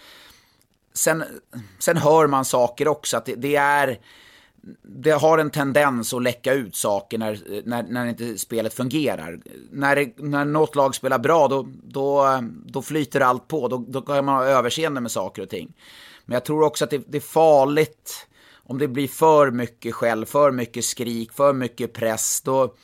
Sen, sen hör man saker också, att det, det är det har en tendens att läcka ut saker när, när, när inte spelet fungerar. När, när något lag spelar bra, då, då, då flyter allt på. Då, då kan man ha överseende med saker och ting. Men jag tror också att det, det är farligt om det blir för mycket skäll, för mycket skrik, för mycket press. Då,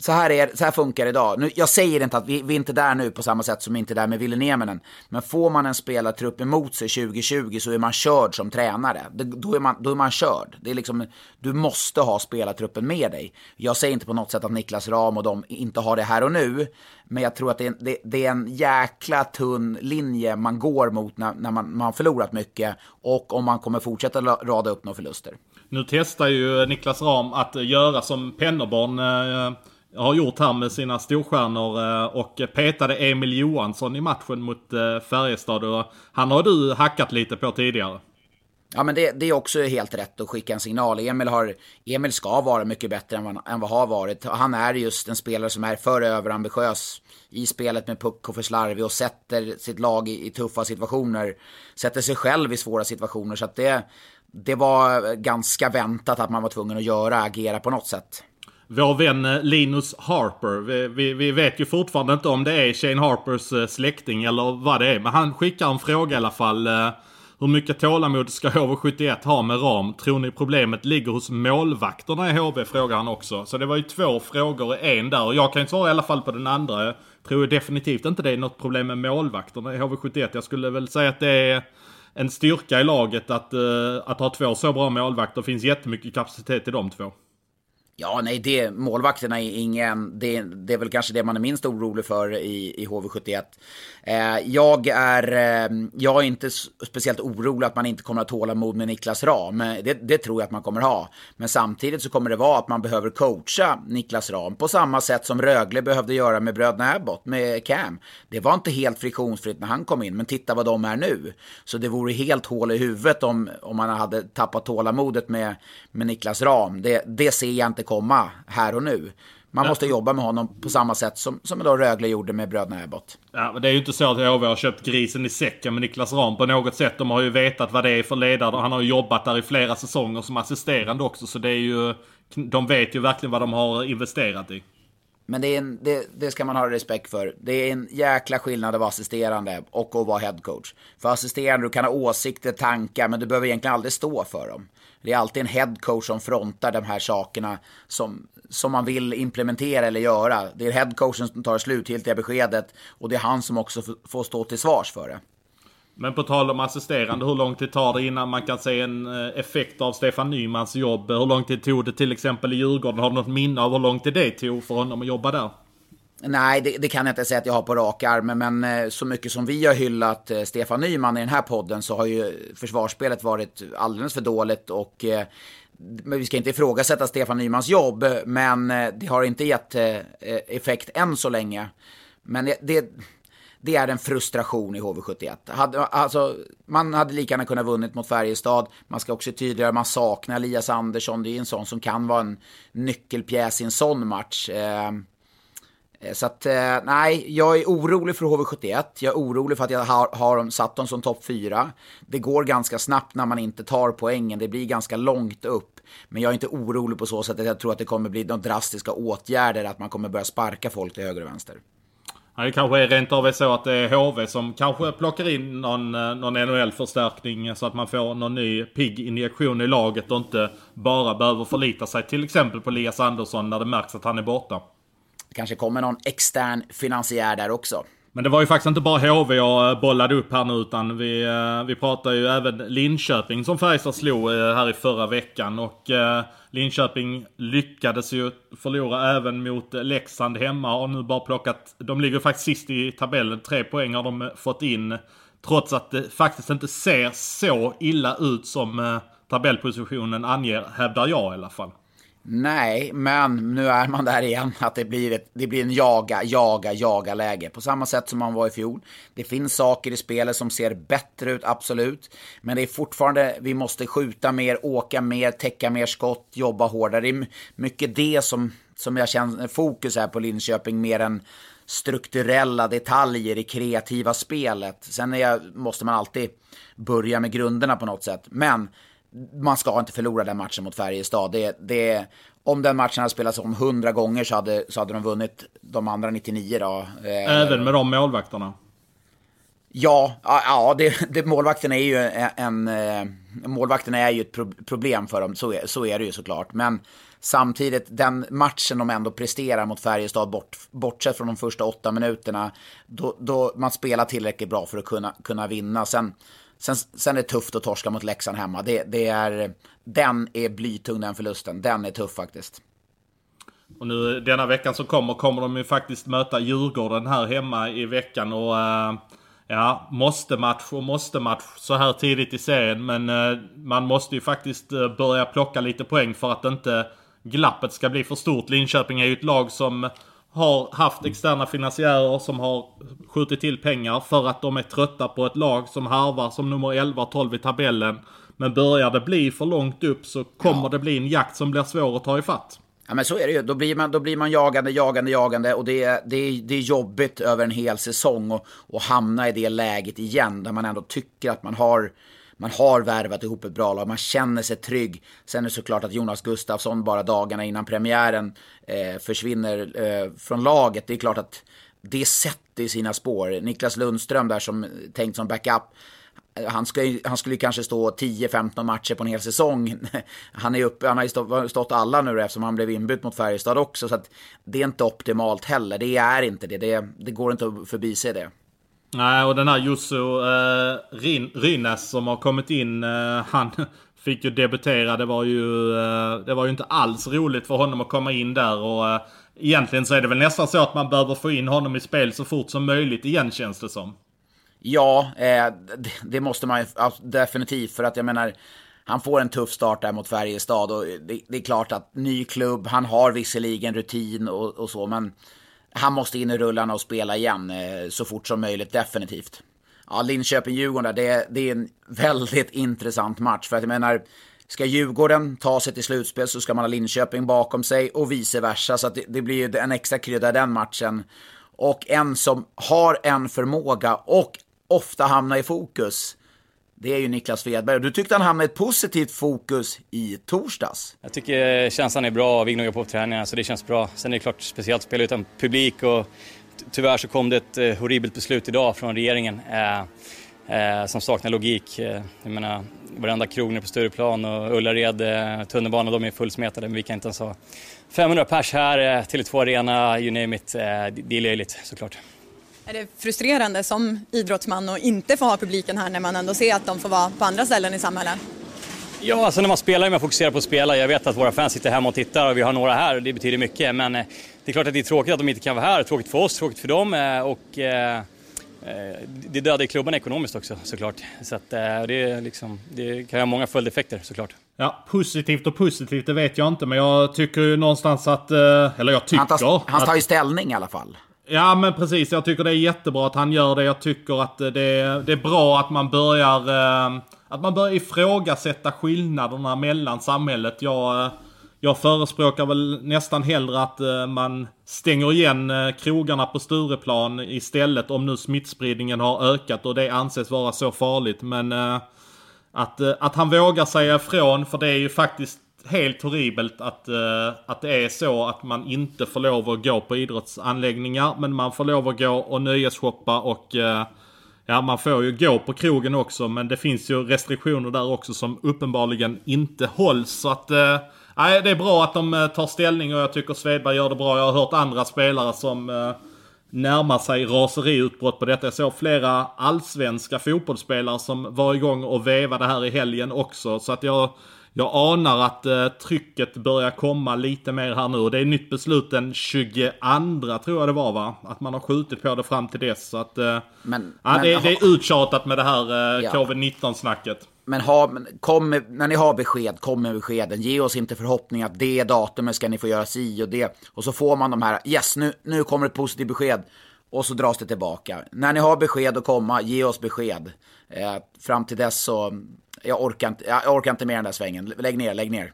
så här, är, så här funkar det idag. Nu, jag säger inte att vi, vi är inte där nu på samma sätt som vi inte är där med Ville Nieminen. Men får man en spelartrupp emot sig 2020 så är man körd som tränare. Det, då, är man, då är man körd. Det är liksom, du måste ha spelartruppen med dig. Jag säger inte på något sätt att Niklas Ram och de inte har det här och nu. Men jag tror att det är, det, det är en jäkla tunn linje man går mot när, när man, man har förlorat mycket. Och om man kommer fortsätta rada upp några förluster. Nu testar ju Niklas Ram att göra som Pennerborn eh, har gjort här med sina storstjärnor eh, och petade Emil Johansson i matchen mot eh, Färjestad. Och han har du hackat lite på tidigare. Ja, men det, det, är också helt rätt att skicka en signal. Emil, har, Emil ska vara mycket bättre än vad, än vad har varit. Han är just en spelare som är för överambitiös i spelet med puck och för slarvig och sätter sitt lag i, i, tuffa situationer. Sätter sig själv i svåra situationer. Så att det, det var ganska väntat att man var tvungen att göra, agera på något sätt. Vår vän eh, Linus Harper, vi, vi, vi, vet ju fortfarande inte om det är Shane Harpers eh, släkting eller vad det är. Men han skickar en fråga i alla fall. Eh, hur mycket tålamod ska HV71 ha med ram? Tror ni problemet ligger hos målvakterna i HV? Frågar han också. Så det var ju två frågor i en där. Och jag kan ju svara i alla fall på den andra. Jag tror definitivt inte det är något problem med målvakterna i HV71. Jag skulle väl säga att det är en styrka i laget att, att ha två så bra målvakter. Det finns jättemycket kapacitet i de två. Ja, nej, det, målvakterna är ingen... Det, det, är väl kanske det man är minst orolig för i, i HV71. Eh, jag, är, eh, jag är inte speciellt orolig att man inte kommer att tåla mod med Niklas Ram. Det, det, tror jag att man kommer ha. Men samtidigt så kommer det vara att man behöver coacha Niklas Ram på samma sätt som Rögle behövde göra med bröderna Abbott, med Cam. Det var inte helt friktionsfritt när han kom in, men titta vad de är nu. Så det vore helt hål i huvudet om, om man hade tappat tålamodet med, med Niklas Ram. Det, det ser jag inte komma här och nu. Man måste jobba med honom på samma sätt som, som då Rögle gjorde med bröderna Ebbot. Ja, men det är ju inte så att HV har köpt grisen i säcken med Niklas Ram på något sätt. De har ju vetat vad det är för ledare. Han har ju jobbat där i flera säsonger som assisterande också. Så det är ju... De vet ju verkligen vad de har investerat i. Men det, är en, det, det, ska man ha respekt för. Det är en jäkla skillnad att vara assisterande och att vara headcoach. För assisterande, du kan ha åsikter, tankar, men du behöver egentligen aldrig stå för dem. Det är alltid en headcoach som frontar de här sakerna som, som man vill implementera eller göra. Det är headcoachen som tar det slutgiltiga beskedet och det är han som också får stå till svars för det. Men på tal om assisterande, hur lång tid tar det innan man kan se en eh, effekt av Stefan Nymans jobb? Hur lång tid tog det till exempel i Djurgården? Har du något minne av hur lång tid det tog för honom att jobba där? Nej, det, det, kan jag inte säga att jag har på rak arm, men eh, så mycket som vi har hyllat eh, Stefan Nyman i den här podden så har ju försvarsspelet varit alldeles för dåligt och eh, vi ska inte ifrågasätta Stefan Nymans jobb, men det har inte gett effekt än så länge. Men det, det är en frustration i HV71. Hade, alltså, man hade lika gärna kunnat vunnit mot Färjestad. Man ska också tydligare, man saknar Elias Andersson. Det är en sån som kan vara en nyckelpjäs i en sån match. Ehm, Eh, så att, eh, nej, jag är orolig för HV71. Jag är orolig för att jag har, har satt dem som topp 4. Det går ganska snabbt när man inte tar poängen. Det blir ganska långt upp. Men jag är inte orolig på så sätt att jag tror att det kommer bli några drastiska åtgärder. Att man kommer börja sparka folk till höger och vänster. Ja, det kanske är rent av så att det är HV som kanske plockar in någon, eh, någon NHL-förstärkning så att man får någon ny pigg injektion i laget och inte bara behöver förlita sig till exempel på Elias Andersson när det märks att han är borta. Det kanske kommer någon extern finansiär där också. Men det var ju faktiskt inte bara HV jag eh, bollade upp här nu utan vi, eh, vi pratar ju även Linköping som Färjestad slog eh, här i förra veckan. Och Linköping lyckades ju förlora även mot Leksand hemma och nu bara plockat, de ligger faktiskt sist i tabellen, tre poäng har de fått in. Trots att det faktiskt inte ser så illa ut som tabellpositionen anger, hävdar jag i alla fall. Nej, men nu är man där igen. Att det blir, ett, det blir en jaga, jaga, jaga läge. På samma sätt som man var i fjol. Det finns saker i spelet som ser bättre ut, absolut. Men det är fortfarande, vi måste skjuta mer, åka mer, täcka mer skott, jobba hårdare. Det är mycket det som, som jag känner fokus är på Linköping, mer än strukturella detaljer i kreativa spelet. Sen är, måste man alltid börja med grunderna på något sätt. Men man ska inte förlora den matchen mot Färjestad. Det, det, om den matchen hade spelats om 100 gånger så hade, så hade de vunnit de andra 99 då. Eh, Även med de målvakterna? Ja, ja det, det, målvakten är ju en... en målvakten är ju ett problem för dem, så är, så är det ju såklart. Men samtidigt, den matchen de ändå presterar mot Färjestad, bort, bortsett från de första åtta minuterna, då, då man spelar tillräckligt bra för att kunna, kunna vinna. Sen, Sen, sen är det tufft att torska mot Leksand hemma. Det, det är, den är blytung den förlusten. Den är tuff faktiskt. Och nu denna veckan som kommer kommer de ju faktiskt möta Djurgården här hemma i veckan och uh, ja, måste match och måste match så här tidigt i serien. Men uh, man måste ju faktiskt uh, börja plocka lite poäng för att inte glappet ska bli för stort. Linköping är ju ett lag som har haft externa finansiärer som har skjutit till pengar för att de är trötta på ett lag som harvar som nummer 11 och 12 i tabellen. Men börjar det bli för långt upp så kommer ja. det bli en jakt som blir svår att ta ifatt. Ja men så är det ju. Då blir man, då blir man jagande, jagande, jagande och det, är, det, det är jobbigt över en hel säsong och, och hamna i det läget igen där man ändå tycker att man har man har värvat ihop ett bra lag, man känner sig trygg. Sen är det såklart att Jonas Gustafsson bara dagarna innan premiären eh, försvinner eh, från laget. Det är klart att det sätter i sina spår. Niklas Lundström där som tänkt som backup. Eh, han, ska, han skulle kanske stå 10-15 matcher på en hel säsong. Han, är uppe, han har ju stått, stått alla nu eftersom han blev inbytt mot Färjestad också. Så att det är inte optimalt heller. Det är inte det. Det, det går inte att förbise det. Nej, och den här Jussu eh, Rin, Rynäs som har kommit in, eh, han fick ju debutera. Det var ju, eh, det var ju inte alls roligt för honom att komma in där. Och eh, egentligen så är det väl nästan så att man behöver få in honom i spel så fort som möjligt igen känns det som. Ja, eh, det, det, måste man ju definitivt. För att jag menar, han får en tuff start där mot Färjestad. Och det, det är klart att ny klubb, han har visserligen rutin och, och så, men han måste in i rullarna och spela igen eh, så fort som möjligt, definitivt. Ja, Linköping-Djurgården, det, det är en väldigt intressant match. För att jag menar, ska Djurgården ta sig till slutspel så ska man ha Linköping bakom sig och vice versa. Så att det, det blir ju en extra krydda den matchen. Och en som har en förmåga och ofta hamnar i fokus det är ju Niklas Svedberg. Du tyckte han hamnade i ett positivt fokus i torsdags. Jag tycker känslan är bra, vi gnuggar på träningarna så det känns bra. Sen är det klart speciellt att spela utan publik och tyvärr så kom det ett eh, horribelt beslut idag från regeringen eh, eh, som saknar logik. Eh, jag menar, varenda krog nere på Stureplan och Ullared, eh, tunnelbanan, de är fullsmetade men vi kan inte ens ha 500 pers här, eh, Tele2 Arena, you name it. Eh, det är löjligt såklart. Är det frustrerande som idrottsman att inte få ha publiken här när man ändå ser att de får vara på andra ställen i samhället? Ja, alltså när man spelar är man fokuserad på att spela. Jag vet att våra fans sitter hemma och tittar och vi har några här och det betyder mycket. Men eh, det är klart att det är tråkigt att de inte kan vara här. Tråkigt för oss, tråkigt för dem eh, och eh, det dödar klubben ekonomiskt också såklart. Så att, det, är liksom, det kan ha många följdeffekter såklart. Ja, positivt och positivt, det vet jag inte. Men jag tycker ju någonstans att... eh, Eller jag tycker... Han tar, han tar ju ställning i alla fall. Ja, men precis. Jag tycker det är jättebra att han gör det. Jag tycker att det, det är bra att man börjar... Eh, att man börjar ifrågasätta skillnaderna mellan samhället. Jag, eh, jag förespråkar väl nästan hellre att eh, man stänger igen krogarna på Stureplan istället om nu smittspridningen har ökat och det anses vara så farligt. Men att, att han vågar säga ifrån, för det är ju faktiskt helt horribelt att, uh, att det är så att man inte får lov att gå på idrottsanläggningar. Men man får lov att gå och nöjesshoppa och uh, ja, man får ju gå på krogen också. Men det finns ju restriktioner där också som uppenbarligen inte hålls. Så att eh, nej, det är bra att de tar ställning och jag tycker Svedberg gör det bra. Jag har hört andra spelare som närmar sig raseriutbrott på detta. Jag såg flera allsvenska fotbollsspelare som var igång och vevade här i helgen också. Så att jag, jag anar att eh, trycket börjar komma lite mer här nu. Det är nytt beslut den 22 tror jag det var va? Att man har skjutit på det fram till dess. Så att, eh, Men, ja, men, det, det är uttjatat med det här eh, Ja. covid-19-snacket. Men ha, kom, när ni har besked, kom med beskeden. Ge oss inte förhoppning att det datumet ska ni få göra si och det. Och så får man de här, yes nu, nu kommer ett positivt besked. Och så dras det tillbaka. När ni har besked att komma, ge oss besked. Eh, fram till dess så, jag orkar, inte, jag orkar inte mer den där svängen. Lägg ner, lägg ner.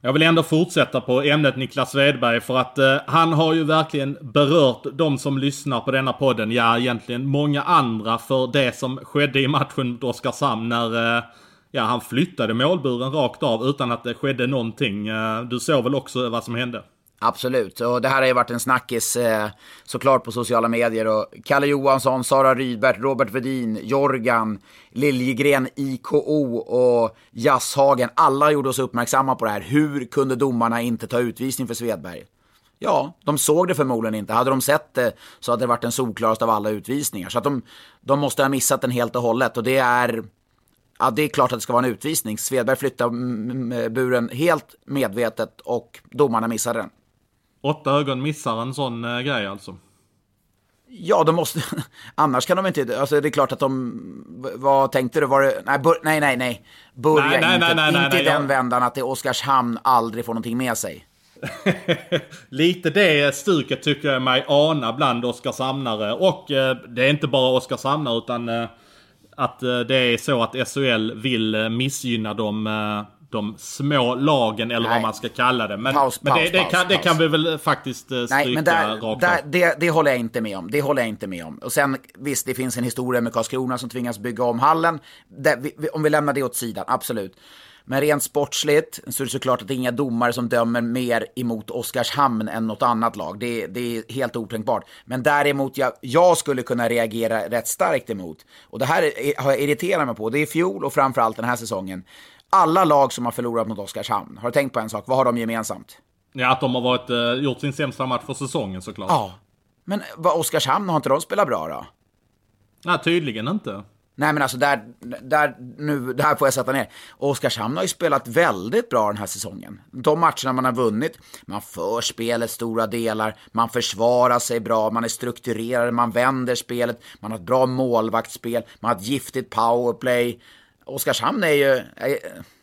Jag vill ändå fortsätta på ämnet Niklas Svedberg för att eh, han har ju verkligen berört de som lyssnar på denna podden, ja egentligen många andra för det som skedde i matchen mot Oskarshamn när eh, ja, han flyttade målburen rakt av utan att det skedde någonting. Eh, du såg väl också vad som hände? Absolut, och det här har ju varit en snackis eh, såklart på sociala medier. Och Kalle Johansson, Sara Rydberg, Robert Vedin, Jorgan, Liljegren, IKO och Jasshagen. Alla gjorde oss uppmärksamma på det här. Hur kunde domarna inte ta utvisning för Svedberg? Ja, de såg det förmodligen inte. Hade de sett det så hade det varit den solklaraste av alla utvisningar. Så att de, de måste ha missat den helt och hållet. Och det är... Ja, det är klart att det ska vara en utvisning. Svedberg flyttade buren helt medvetet och domarna missade den. Åtta ögon missar en sån eh, grej alltså. Ja, de måste... Annars kan de inte... Alltså det är klart att de... Vad tänkte du? Var det... Nej, bör... nej, nej, nej. Börja Nej, nej, inte, nej, nej, inte i den jag- vändan att det är Oskarshamn aldrig får någonting med sig. Lite det stuket tycker jag mig ana bland Oskarshamnare. Och eh, det är inte bara Oskarshamnare utan eh, att eh, det är så att SHL vill eh, missgynna de, eh, de små lagen eller vad Nej. man ska kalla det. Men, Paus, men det, paus, det, paus, kan, det kan vi väl faktiskt eh, stryka Nej, men där, rakt där, det, det håller jag inte med om. Det håller jag inte med om. Och sen visst, det finns en historia med Karlskrona som tvingas bygga om hallen. Där, vi, om vi lämnar det åt sidan, absolut. Men rent sportsligt så är det såklart att det är inga domare som dömer mer emot Oskarshamn än något annat lag. Det, det är helt otänkbart. Men däremot, jag, jag skulle kunna reagera rätt starkt emot. Och det här är, har jag irriterat mig på. Det är i fjol och framförallt den här säsongen. Alla lag som har förlorat mot Oskarshamn, har du tänkt på en sak? Vad har de gemensamt? Ja, att de har varit, eh, gjort sin sämsta match för säsongen såklart. Ja. Men vad, Oskarshamn, har inte de spelat bra då? Nej, tydligen inte. Nej men alltså där, där, nu, där får jag sätta ner. Oskarshamn har ju spelat väldigt bra den här säsongen. De matcherna man har vunnit, man för spelet stora delar, man försvarar sig bra, man är strukturerad, man vänder spelet, man har ett bra målvaktsspel, man har ett giftigt powerplay. Oskarshamn är ju,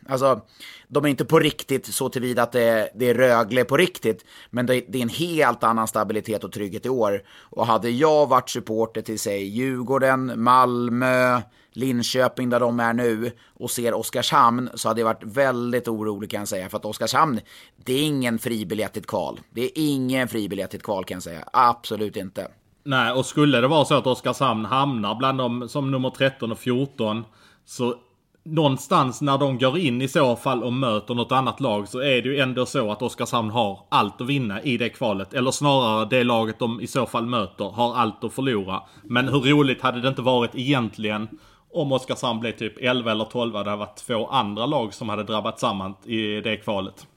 alltså, de är inte på riktigt så tillvida att det är, det är Rögle på riktigt, men det, det är en helt annan stabilitet och trygghet i år. Och hade jag varit supporter till, säg, Djurgården, Malmö, Linköping där de är nu och ser Oskarshamn så hade jag varit väldigt orolig kan jag säga. För att Oskarshamn, det är ingen fribiljett till ett kval. Det är ingen fribiljett till ett kval kan jag säga. Absolut inte. Nej, och skulle det vara så att Oskarshamn hamnar bland dem som nummer 13 och 14 så någonstans när de går in i så fall och möter något annat lag så är det ju ändå så att Oskarshamn har allt att vinna i det kvalet. Eller snarare det laget de i så fall möter har allt att förlora. Men hur roligt hade det inte varit egentligen om Oskarshamn blev typ 11 eller 12 det hade varit två andra lag som hade drabbat samman i det kvalet.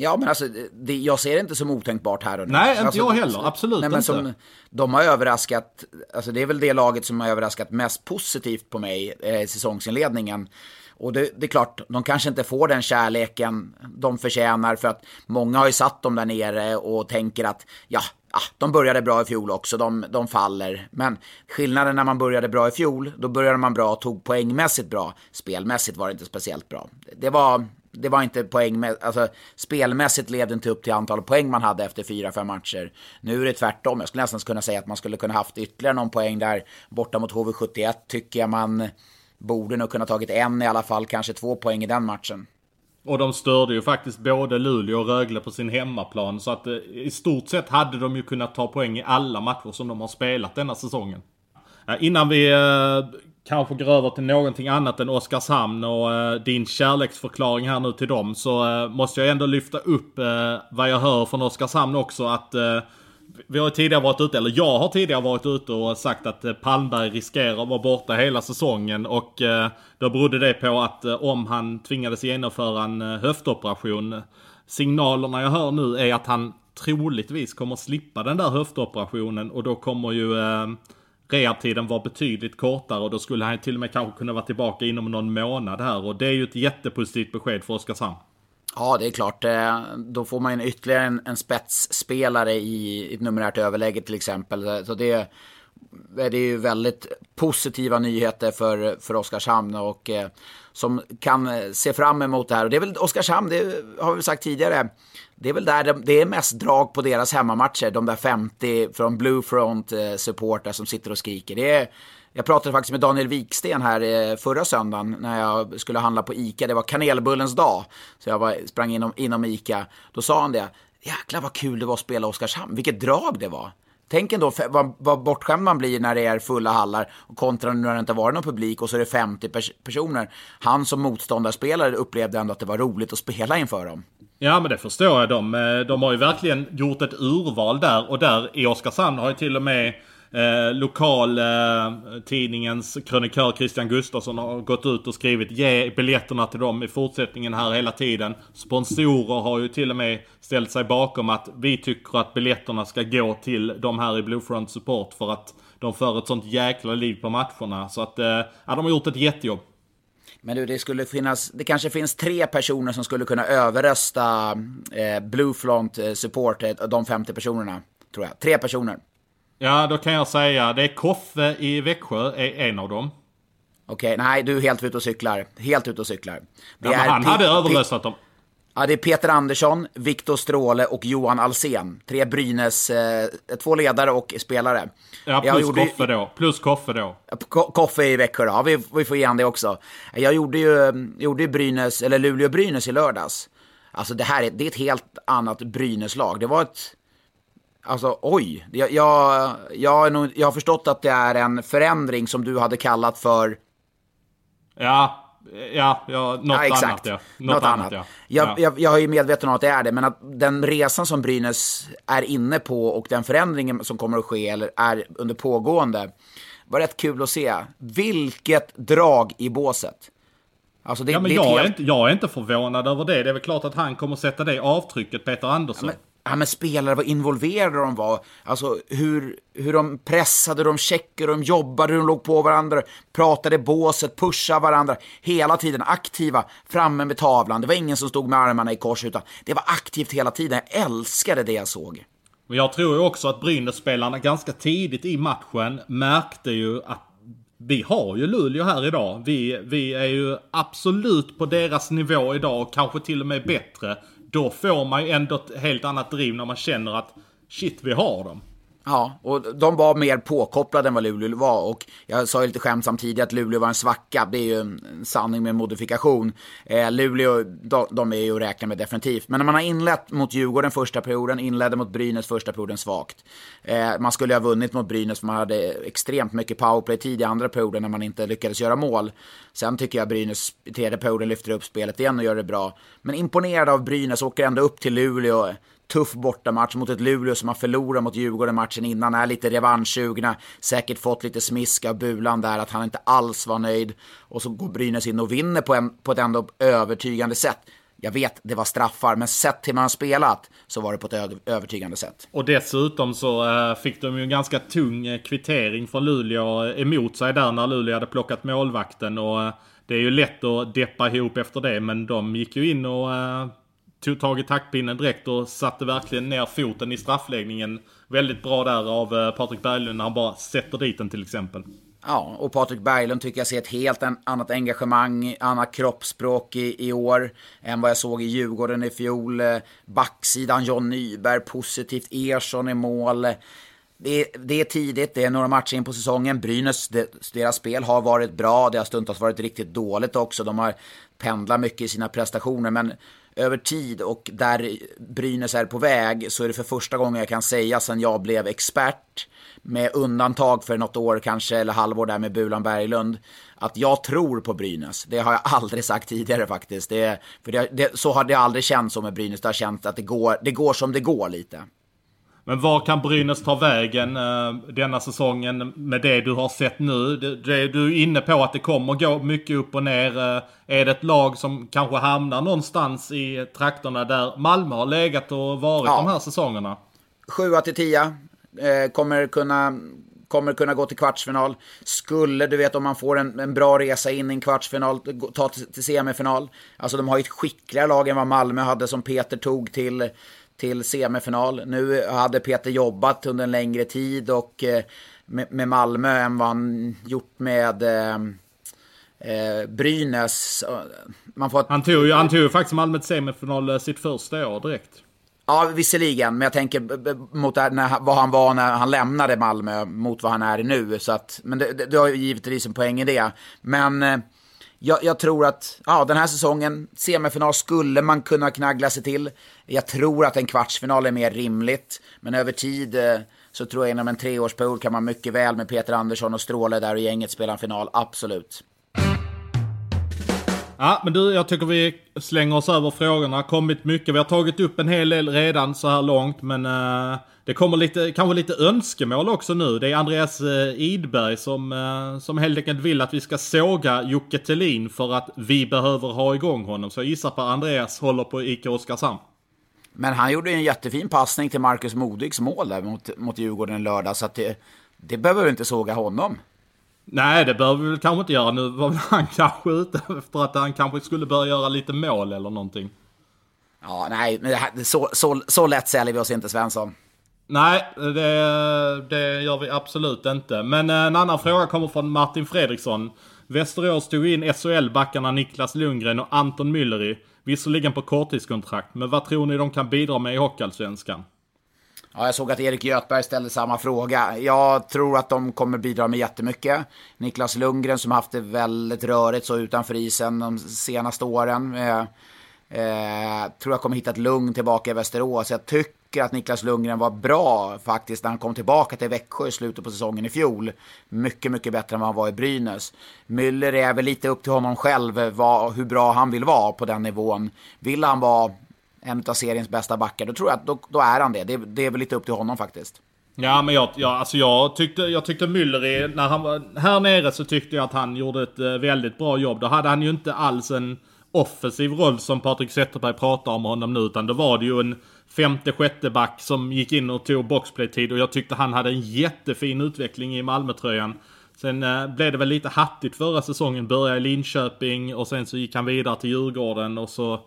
Ja, men alltså, det, jag ser det inte som otänkbart här och nu. Nej, inte alltså, jag heller. Absolut nej, men inte. Som, de har överraskat, alltså det är väl det laget som har överraskat mest positivt på mig eh, i säsongsinledningen. Och det, det är klart, de kanske inte får den kärleken de förtjänar för att många har ju satt dem där nere och tänker att ja, ah, de började bra i fjol också, de, de faller. Men skillnaden när man började bra i fjol, då började man bra och tog poängmässigt bra. Spelmässigt var det inte speciellt bra. Det var, det var inte poäng med, alltså spelmässigt levde inte upp till antalet poäng man hade efter fyra, fem matcher. Nu är det tvärtom. Jag skulle nästan kunna säga att man skulle kunna haft ytterligare någon poäng där borta mot HV71 tycker jag man borde nog kunna tagit en i alla fall, kanske två poäng i den matchen. Och de störde ju faktiskt både Luleå och Rögle på sin hemmaplan. Så att eh, i stort sett hade de ju kunnat ta poäng i alla matcher som de har spelat denna säsongen. Innan vi eh, kanske går över till någonting annat än Oskarshamn och eh, din kärleksförklaring här nu till dem. Så eh, måste jag ändå lyfta upp eh, vad jag hör från Oskarshamn också att eh, vi har tidigare varit ute, eller jag har tidigare varit ute och sagt att eh, Palmberg riskerar att vara borta hela säsongen och eh, då berodde det på att eh, om han tvingades genomföra en eh, höftoperation Signalerna jag hör nu är att han troligtvis kommer slippa den där höftoperationen och då kommer ju eh, eh, rehabtiden betydligt kortare och då skulle han till och med kanske kunna vara tillbaka inom någon månad här och det är ju ett jättepositivt besked för Oskarshamn. Ja, det är klart. Eh, då får man ytterligare en, en spetsspelare i ett numerärt överläge till exempel. Eh, så det, eh, det är ju väldigt positiva nyheter för, för Oskarshamn och som kan se fram emot det här. Och det är väl Oskarshamn, det har vi sagt tidigare, det är väl där det är mest drag på deras hemmamatcher. De där 50 från Bluefront eh, supportrar som sitter och skriker. Det är jag pratade faktiskt med Daniel Wiksten här eh, förra söndagen när jag skulle handla på ICA. Det var kanelbullens dag. Så jag var, sprang inom, inom ICA. Då sa han det. Jäklar vad kul det var att spela Oskarshamn. Vilket drag det var. Tänk ändå vad, vad bortskämd man blir när det är fulla hallar och kontra när det inte varit någon publik och så är det 50 pers personer. Han som motståndarspelare upplevde ändå att det var roligt att spela inför dem. Ja men det förstår jag. De, eh, de har ju verkligen gjort ett urval där och där i Oskarshamn har ju till och med Eh, Lokaltidningens eh, krönikör Christian Gustafsson har gått ut och skrivit ge biljetterna till dem i fortsättningen här hela tiden. Sponsorer har ju till och med ställt sig bakom att vi tycker att biljetterna ska gå till de här i Bluefront Support för att de för ett sånt jäkla liv på matcherna. Så att, eh, ja, de har gjort ett jättejobb. Men du, det skulle finnas, det kanske finns tre personer som skulle kunna överrösta eh, Bluefront eh, Support, eh, de 50 personerna. Tror jag. Tre personer. Ja, då kan jag säga det är Koffe i Växjö, är en av dem. Okej, okay, nej du är helt ute och cyklar. Helt ute och cyklar. Ja, han hade överröstat dem. Ja, det är Peter Andersson, Viktor Stråle och Johan Alsen. Tre Brynäs, eh, två ledare och spelare. Ja, plus gjorde, Koffe då. Plus Koffe då. Koffe i Växjö då. Ja, vi, vi får ge han det också. Jag gjorde ju, gjorde ju Brynäs, eller Luleå-Brynäs i lördags. Alltså det här är, det är ett helt annat Brynäs-lag. Det var ett Alltså oj, jag, jag, jag, nog, jag har förstått att det är en förändring som du hade kallat för... Ja, ja, ja något ja, exakt. annat ja. Något, något annat. annat. ja. Jag, ja. Jag, jag är ju medveten om att det är det, men att den resan som Brynäs är inne på och den förändringen som kommer att ske, eller är under pågående, var rätt kul att se. Vilket drag i båset. Alltså det, ja, men jag, helt... är inte, jag är inte förvånad över det. Det är väl klart att han kommer sätta det avtrycket, Peter Andersson. Ja, ja, men spelare, vad involverade de var. Alltså hur, hur de pressade, de checkade, de jobbade, hur de låg på varandra, pratade båset, pushade varandra. Hela tiden aktiva, framme med tavlan. Det var ingen som stod med armarna i kors, utan det var aktivt hela tiden. Jag älskade det jag såg. Och jag tror ju också att Brynäs-spelarna ganska tidigt i matchen märkte ju att vi har ju Luleå här idag. Vi, vi är ju absolut på deras nivå idag och kanske till och med bättre då får man ju ändå ett helt annat driv när man känner att shit, vi har dem. Ja, och de var mer påkopplade än vad Luleå var. Och jag sa ju lite skämtsamt tidigare att Luleå var en svacka. Det är ju en sanning med modifikation. Eh, Luleå, de, de, är ju att räkna med definitivt. Men när man har inlett mot Djurgården första perioden, inledde mot Brynäs första perioden svagt. Eh, man skulle ha vunnit mot Brynäs för man hade extremt mycket powerplay-tid i andra perioden när man inte lyckades göra mål. Sen tycker jag Brynäs i tredje perioden lyfter upp spelet igen och gör det bra. Men imponerad av Brynäs, åker ändå upp till Luleå tuff bortamatch mot ett Luleå som har förlorat mot Djurgården matchen innan, är lite revanschsugna, säkert fått lite smiska av Bulan där, att han inte alls var nöjd. Och så går Brynäs in och vinner på, en, på ett ändå övertygande sätt. Jag vet, det var straffar, men sett till man har spelat så var det på ett övertygande sätt. Och dessutom så eh, fick de ju en ganska tung eh, kvittering från Luleå eh, emot sig där när Luleå hade plockat målvakten. Och det är ju lätt att deppa ihop efter det, men de gick ju in och tog tag i taktpinnen direkt och satte verkligen ner foten i straffläggningen. Väldigt bra där av eh, Patrik Berglund när han bara sätter dit den till exempel. Ja, och Patrik Berglund tycker jag ser ett helt annat engagemang, annat kroppsspråk i, i år än vad jag såg i Djurgården i fjol. Eh, backsidan John Nyberg, positivt. Ersson i mål. Det är, det är tidigt, det är några matcher in på säsongen. Brynäs, deras spel har varit bra, det har stundtals varit riktigt dåligt också. De har pendlat mycket i sina prestationer, men över tid och där Brynäs är på väg så är det för första gången jag kan säga sedan jag blev expert med undantag för något år kanske, eller halvår där med Bulan Berglund, att jag tror på Brynäs. Det har jag aldrig sagt tidigare faktiskt. Det, för det, det, så har det aldrig känts som med Brynäs. Det har känts att det går, det går som det går lite. Men var kan Brynäs ta vägen uh, denna säsongen med det du har sett nu? Det, det, du är inne på att det kommer gå mycket upp och ner. Uh, är det ett lag som kanske hamnar någonstans i trakterna där Malmö har legat och varit ja. de här säsongerna? 7 till 10. Uh, kommer kunna kommer kunna gå till kvartsfinal. Skulle, du vet om man får en, en bra resa in i en kvartsfinal, ta till, till semifinal. Alltså de har ju ett skickligare lag än vad Malmö hade som Peter tog till till semifinal. Nu hade Peter jobbat under en längre tid och eh, med Malmö än vad han gjort med eh, eh Brynäs. Man får... han, tog ju, han tog ju faktiskt Malmö till semifinal sitt första år direkt. Ja, visserligen. Men jag tänker mot när, vad han var när han lämnade Malmö mot vad han är nu. Så att, men det, det, det har ju givetvis en poäng i det. Men jag, jag, tror att ja, den här säsongen, semifinal skulle man kunna knaggla sig till. Jag tror att en kvartsfinal är mer rimligt. Men över tid eh, så tror jag inom en treårsperiod kan man mycket väl med Peter Andersson och Stråle där och gänget spela en final, absolut. Ja, men du, jag tycker vi slänger oss över frågorna. Kommit mycket. Vi har tagit upp en hel del redan så här långt, men uh, det kommer lite, kanske lite önskemål också nu. Det är Andreas uh, Idberg som, uh, som helt enkelt vill att vi ska såga Jocke Thelin för att vi behöver ha igång honom. Så jag gissar på att Andreas håller på ICA Oskarshamn. Men han gjorde en jättefin passning till Marcus Modigs mål där mot, mot Djurgården lördag, så att det, det behöver vi inte såga honom. Nej, det behöver vi väl kanske inte göra. Nu var väl han kanske ute efter att han kanske skulle börja göra lite mål eller någonting. Ja, nej, men det så, så, så lätt säljer vi oss inte, Svensson. Nej, det, det gör vi absolut inte. Men eh, en annan fråga kommer från Martin Fredriksson. Västerås tog in SHL-backarna Niklas Lundgren och Anton Mülleri. Visserligen på korttidskontrakt, men vad tror ni de kan bidra med i Hockeyallsvenskan? Ja, jag såg att Erik Göthberg ställde samma fråga. Jag tror att de kommer bidra med jättemycket. Niklas Lundgren som haft det väldigt rörigt så utanför isen de senaste åren. Eh, eh, tror jag kommer hitta ett lugn tillbaka i Västerås. Jag tycker tycker att Niklas Lundgren var bra faktiskt när han kom tillbaka till Växjö i slutet på säsongen i fjol. Mycket, mycket bättre än vad han var i Brynäs. Müller är väl lite upp till honom själv vad, hur bra han vill vara på den nivån. Vill han vara en av seriens bästa backar, då tror jag att då, då är han det. det. det. är väl lite upp till honom faktiskt. Ja, men jag, jag, alltså jag tyckte, jag tyckte Müller, när han var här nere så tyckte jag att han gjorde ett eh, väldigt bra jobb. Då hade han ju inte alls en offensiv roll som Patrik Zetterberg pratar om honom nu, utan då var det ju en femte, sjätte back som gick in och tog boxplaytid. och jag tyckte han hade en jättefin utveckling i Malmötröjan. Sen eh, blev det väl lite hattigt förra säsongen, började i Linköping och sen så gick han vidare till Djurgården och så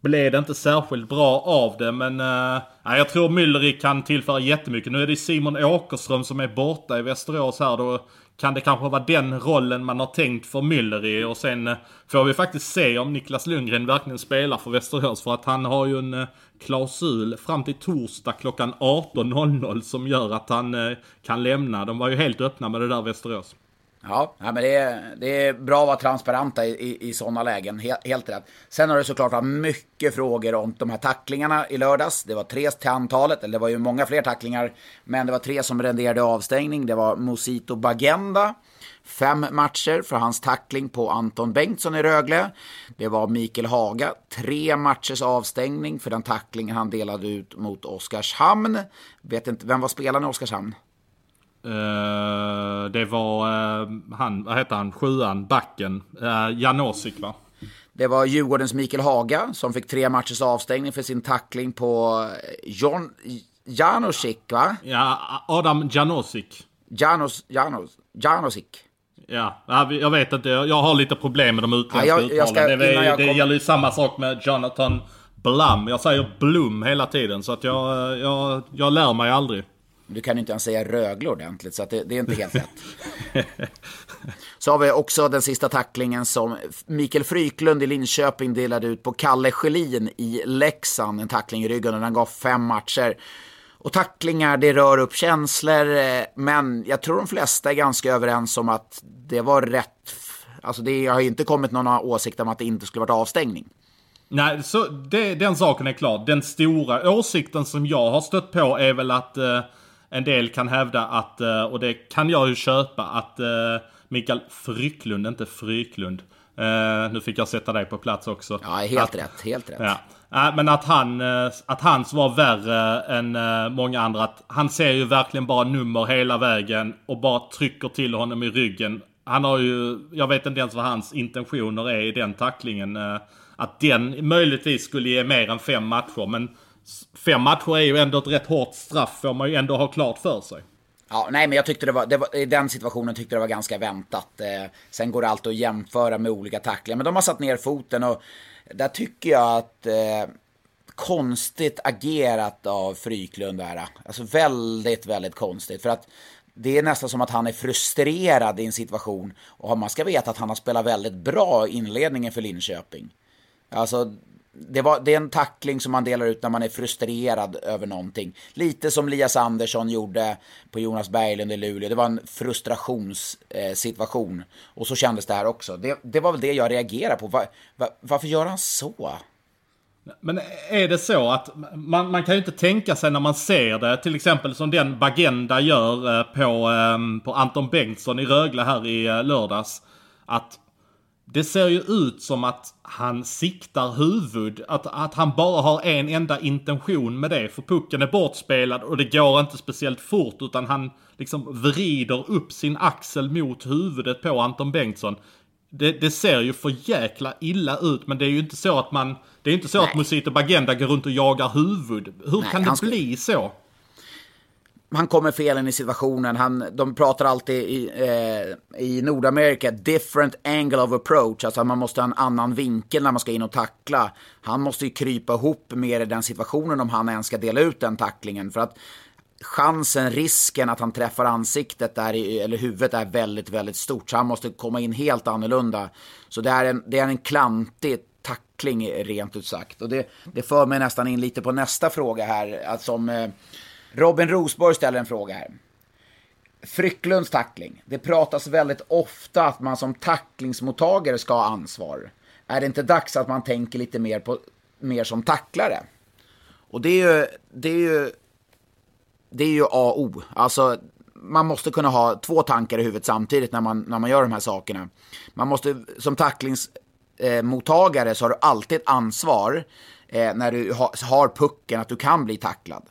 blev det inte särskilt bra av det. Men uh, jag tror Mülleri kan tillföra jättemycket. Nu är det Simon Åkerström som är borta i Västerås här. Då kan det kanske vara den rollen man har tänkt för Mülleri. Och sen eh, får vi faktiskt se om Niklas Lundgren verkligen spelar för Västerås. För att han har ju en eh, klausul fram till torsdag klockan 18.00 som gör att han eh, kan lämna. De var ju helt öppna med det där Västerås. Ja, men det är, det är bra att vara transparenta i, i, i sådana lägen. Helt, helt rätt. Sen har det såklart varit mycket frågor om de här tacklingarna i lördags. Det var tre till antalet, eller det var ju många fler tacklingar. Men det var tre som renderade avstängning. Det var Mosito Bagenda. Fem matcher för hans tackling på Anton Bengtsson i Rögle. Det var Mikael Haga. Tre matchers avstängning för den tackling han delade ut mot Oskarshamn. Vet inte, vem var spelaren i Oskarshamn? Uh, det var uh, han, vad heter han, sjuan, backen, uh, Janosik va? Det var Djurgårdens Mikael Haga som fick tre matchers avstängning för sin tackling på John Janosik va? Ja, Adam Janosik. Janos, Janos, Janosik. Ja, jag vet inte. Jag har lite problem med de utländska ja, jag, jag uttalen. det, det kom... gäller ju samma sak med Jonathan Blum. Jag säger Blum hela tiden så att jag, jag, jag lär mig aldrig. Du kan ju inte ens säga Rögle ordentligt, så det, det, är inte helt rätt. så har vi också den sista tacklingen som Mikael Fryklund i Linköping delade ut på Kalle Schelin i Leksand. En tackling i ryggen och den gav fem matcher. Och tacklingar, det rör upp känslor, eh, men jag tror de flesta är ganska överens om att det var rätt. Alltså det har inte kommit några åsikter om att det inte skulle varit avstängning. Nej, så det, den saken är klar. Den stora åsikten som jag har stött på är väl att eh, en del kan hävda att, eh, och det kan jag ju köpa, att eh, Mikael Fryklund, inte Fryklund, eh, nu fick jag sätta dig på plats också. Ja, helt att, rätt, helt rätt. Ja. Äh, men att, han, att hans var värre än många andra. Att han ser ju verkligen bara nummer hela vägen och bara trycker till honom i ryggen. Han har ju, jag vet inte ens vad hans intentioner är i den tacklingen. Att den möjligtvis skulle ge mer än fem matcher. Men fem matcher är ju ändå ett rätt hårt straff får man ju ändå ha klart för sig. Ja, nej men jag tyckte det var, det var, i den situationen tyckte det var ganska väntat. Eh, sen går det alltid att jämföra med olika tacklingar, men de har satt ner foten och där tycker jag att eh, konstigt agerat av Fryklund där. Alltså väldigt, väldigt konstigt. För att det är nästan som att han är frustrerad i en situation. Och man ska veta att han har spelat väldigt bra inledningen för Linköping. Alltså, det, var, det är en tackling som man delar ut när man är frustrerad över någonting. Lite som Lias Andersson gjorde på Jonas Berglund i Luleå. Det var en frustrationssituation. Eh, och så kändes det här också. Det, det var väl det jag reagerade på. Va, va, varför gör han så? Men är det så att man, man kan ju inte tänka sig när man ser det, till exempel som den Bagenda gör eh, på, eh, på Anton Bengtsson i Rögle här i eh, lördags. Att det ser ju ut som att han siktar huvud. Att, att han bara har en enda intention med det. För pucken är bortspelad och det går inte speciellt fort. Utan han liksom vrider upp sin axel mot huvudet på Anton Bengtsson. Det, det ser ju för jäkla illa ut. Men det är ju inte så att man... Det är inte så Nej. att Musito Bagenda går runt och jagar huvud. Hur Nej, kan det bli så? Han kommer fel in i situationen. Han, de pratar alltid i, eh, i Nordamerika, different angle of approach. Alltså man måste ha en annan vinkel när man ska in och tackla. Han måste ju krypa ihop mer i den situationen om han ens ska dela ut den tacklingen. För att chansen, risken att han träffar ansiktet där, eller huvudet är väldigt, väldigt stort. Så han måste komma in helt annorlunda. Så det är en, det är en klantig tackling rent ut sagt. Och det, det för mig nästan in lite på nästa fråga här. Alltså om, eh, Robin Rosborg ställer en fråga här. Frycklunds tackling. Det pratas väldigt ofta att man som tacklingsmottagare ska ha ansvar. Är det inte dags att man tänker lite mer, på, mer som tacklare? Och det är ju, det är ju, det är ju A och O. Alltså, man måste kunna ha två tankar i huvudet samtidigt när man, när man gör de här sakerna. Man måste, som tacklingsmottagare så har du alltid ett ansvar eh, när du ha, har pucken att du kan bli tacklad.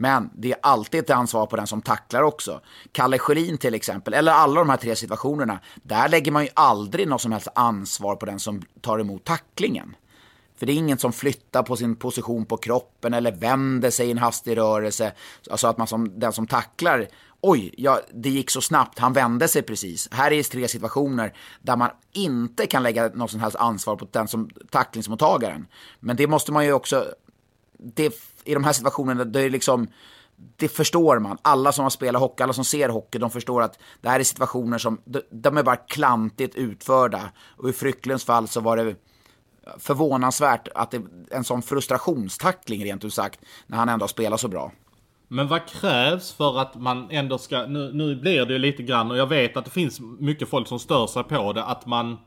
Men det är alltid ett ansvar på den som tacklar också. Kalle Schelin till exempel, eller alla de här tre situationerna. Där lägger man ju aldrig något som helst ansvar på den som tar emot tacklingen. För det är ingen som flyttar på sin position på kroppen eller vänder sig i en hastig rörelse. Alltså att man som den som tacklar, oj, ja, det gick så snabbt, han vände sig precis. Här är tre situationer där man inte kan lägga något som helst ansvar på den som tacklingsmottagaren. Men det måste man ju också, det i de här situationerna, det är liksom, det förstår man. Alla som har spelat hockey, alla som ser hockey, de förstår att det här är situationer som, de är bara klantigt utförda. Och i Frycklunds fall så var det förvånansvärt att det, en sån frustrationstackling rent ut sagt, när han ändå spelar så bra. Men vad krävs för att man ändå ska, nu, nu blir det ju lite grann och jag vet att det finns mycket folk som stör sig på det, att man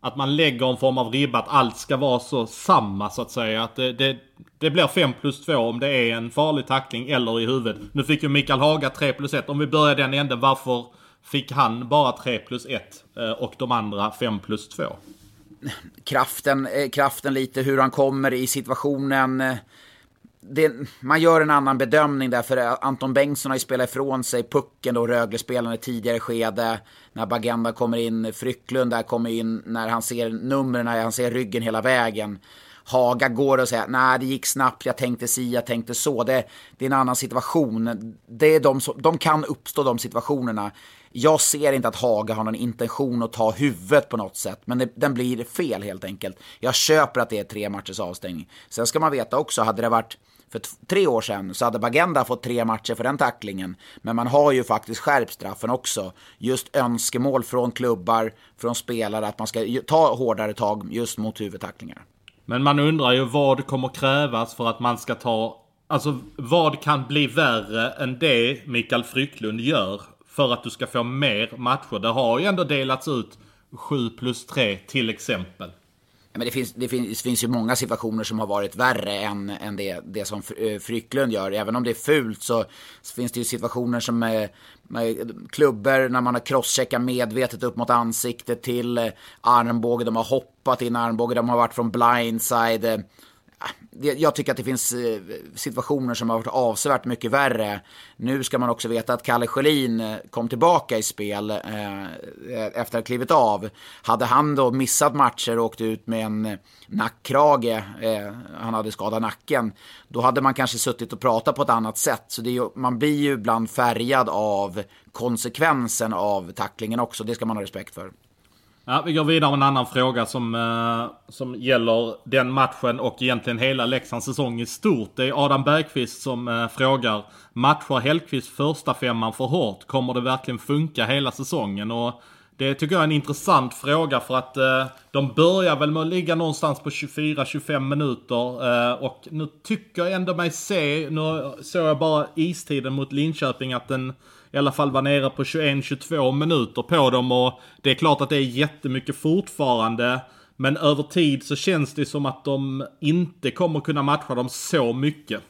att man lägger en form av ribba att allt ska vara så samma så att säga. Att det, det, det blir 5 plus 2 om det är en farlig tackling eller i huvudet. Nu fick ju Mikael Haga 3 plus 1. Om vi börjar den änden, varför fick han bara 3 plus 1 eh, och de andra 5 plus 2? Kraften, eh, kraften lite, hur han kommer i situationen. Eh, det, man gör en annan bedömning där, för Anton Bengtsson har ju spelat ifrån sig pucken då, Rögle-spelarna i tidigare skede. När Bagenda kommer in, Frycklund där kommer in, när han ser numren, när han ser ryggen hela vägen. Haga går och säger nej det gick snabbt, jag tänkte si, jag tänkte så. Det, det är en annan situation. Det är de, de kan uppstå de situationerna. Jag ser inte att Haga har någon intention att ta huvudet på något sätt, men det, den blir fel helt enkelt. Jag köper att det är tre matchers avstängning. Sen ska man veta också, hade det varit för tre år sedan så hade Bagenda fått tre matcher för den tacklingen. Men man har ju faktiskt skärpt straffen också. Just önskemål från klubbar, från spelare att man ska ta hårdare tag just mot huvudtacklingar. Men man undrar ju vad kommer krävas för att man ska ta... Alltså vad kan bli värre än det Mikael Frycklund gör för att du ska få mer matcher? Det har ju ändå delats ut 7 plus 3 till exempel. Men det finns, det, finns, det finns ju många situationer som har varit värre än, än det, det som eh, Frycklund gör. Även om det är fult så, så finns det ju situationer som med, med klubbor när man har crosscheckat medvetet upp mot ansiktet till eh, armbåge. De har hoppat in armbåge, de har varit från blindside. Jag tycker att det finns eh, situationer som har varit avsevärt mycket värre. Nu ska man också veta att Kalle Sjölin eh, kom tillbaka i spel eh, efter att ha klivit av. Hade han då missat matcher och åkt ut med en nackkrage, han hade skadat nacken, då hade man kanske suttit och pratat på ett annat sätt. Så ju, man blir ju ibland färgad av konsekvensen av tacklingen också, det ska man ha respekt för. Ja, vi går vidare med en annan fråga som, eh, som gäller den matchen och egentligen hela Leksands säsong i stort. Det är Adam Bergqvist som eh, frågar. Matchar Hellqvist första femman för hårt? Kommer det verkligen funka hela säsongen? Och det tycker jag är en intressant fråga för att eh, de börjar väl med att ligga någonstans på 24-25 minuter. Eh, och nu tycker jag ändå mig se, nu såg jag bara istiden mot Linköping att den i alla fall var nere på 21-22 minuter på dem och det är klart att det är jättemycket fortfarande. Men över tid så känns det som att de inte kommer kunna matcha dem så mycket.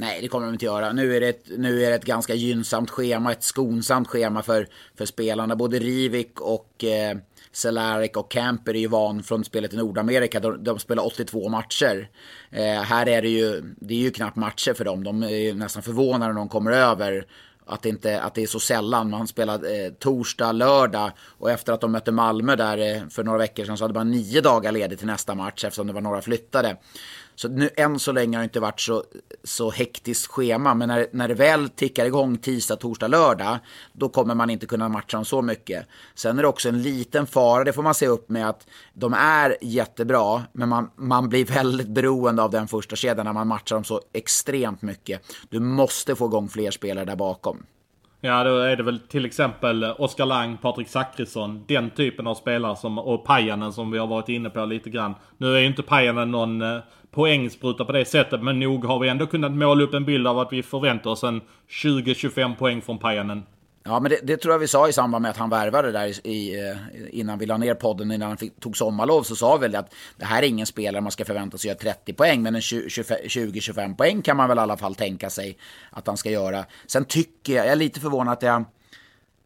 Nej, det kommer de inte göra. Nu är det ett, nu är det ett ganska gynnsamt schema, ett skonsamt schema för, för spelarna. Både Rivik och eh, Cehlárik och Camper är ju van från spelet i Nordamerika. De, de spelar 82 matcher. Eh, här är det ju, det är ju knappt matcher för dem. De är nästan förvånade när de kommer över att det, inte, att det är så sällan. Man spelar eh, torsdag, lördag och efter att de mötte Malmö där eh, för några veckor sedan så hade man nio dagar ledigt till nästa match eftersom det var några flyttade. Så nu, än så länge har det inte varit så, så hektiskt schema. Men när, när det väl tickar igång tisdag, torsdag, lördag. Då kommer man inte kunna matcha dem så mycket. Sen är det också en liten fara, det får man se upp med. Att de är jättebra. Men man, man blir väldigt beroende av den första kedjan när man matchar dem så extremt mycket. Du måste få igång fler spelare där bakom. Ja, då är det väl till exempel Oskar Lang, Patrik Zackrisson, den typen av spelare som, och Pajanen som vi har varit inne på lite grann. Nu är ju inte Pajanen någon eh, poängspruta på det sättet, men nog har vi ändå kunnat måla upp en bild av att vi förväntar oss en 20-25 poäng från Pajanen. Ja, men det, det, tror jag vi sa i samband med att han värvade där i, eh, innan vi la ner podden, innan han fick, tog sommarlov, så sa vi att det här är ingen spelare man ska förvänta sig göra 30 poäng, men en 20-25 poäng kan man väl i alla fall tänka sig att han ska göra. Sen tycker jag, jag är lite förvånad att jag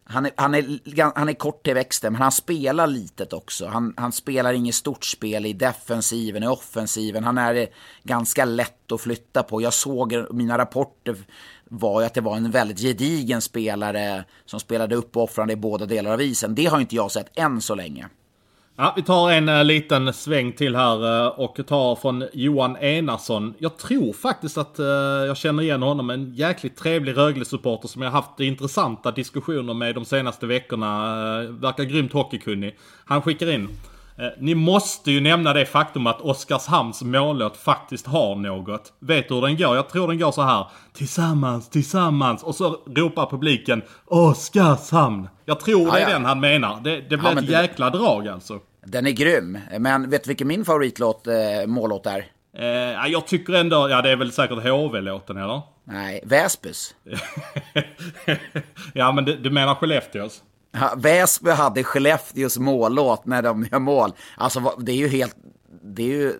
han är, han, är, han är kort till växten, men han spelar litet också. Han, han spelar inget stort spel i defensiven, i offensiven. Han är eh, ganska lätt att flytta på. Jag såg, eh, mina rapporter var ju att det var en väldigt gedigen spelare som spelade upp och i båda delar av isen. Det har inte jag sett än så länge. Ja, vi tar en uh, liten sväng till här uh, och tar från Johan Enarsson. Jag tror faktiskt att uh, jag känner igen honom. En jäkligt trevlig Rögle-supporter som jag haft intressanta diskussioner med de senaste veckorna. verkar grymt hockeykunnig. Han skickar in. Eh, ni måste ju nämna det faktum att Oskarshamns mållåt faktiskt har något. Vet du hur den går? Jag tror den går så här. Tillsammans, tillsammans. Och så ropar publiken Oskarshamn. Jag tror det är den han menar. Det, det blir ja, ett jäkla drag alltså. Den är grym. Men vet du vilken min favoritlåt, eh, mållåt är? Eh, jag tycker ändå, ja det är väl säkert HV-låten eller? Nej, Väsbys. ja men du, du menar Skellefteås? Väsby hade Skellefteås mållåt när de gör mål. Alltså det är ju helt... Det är ju...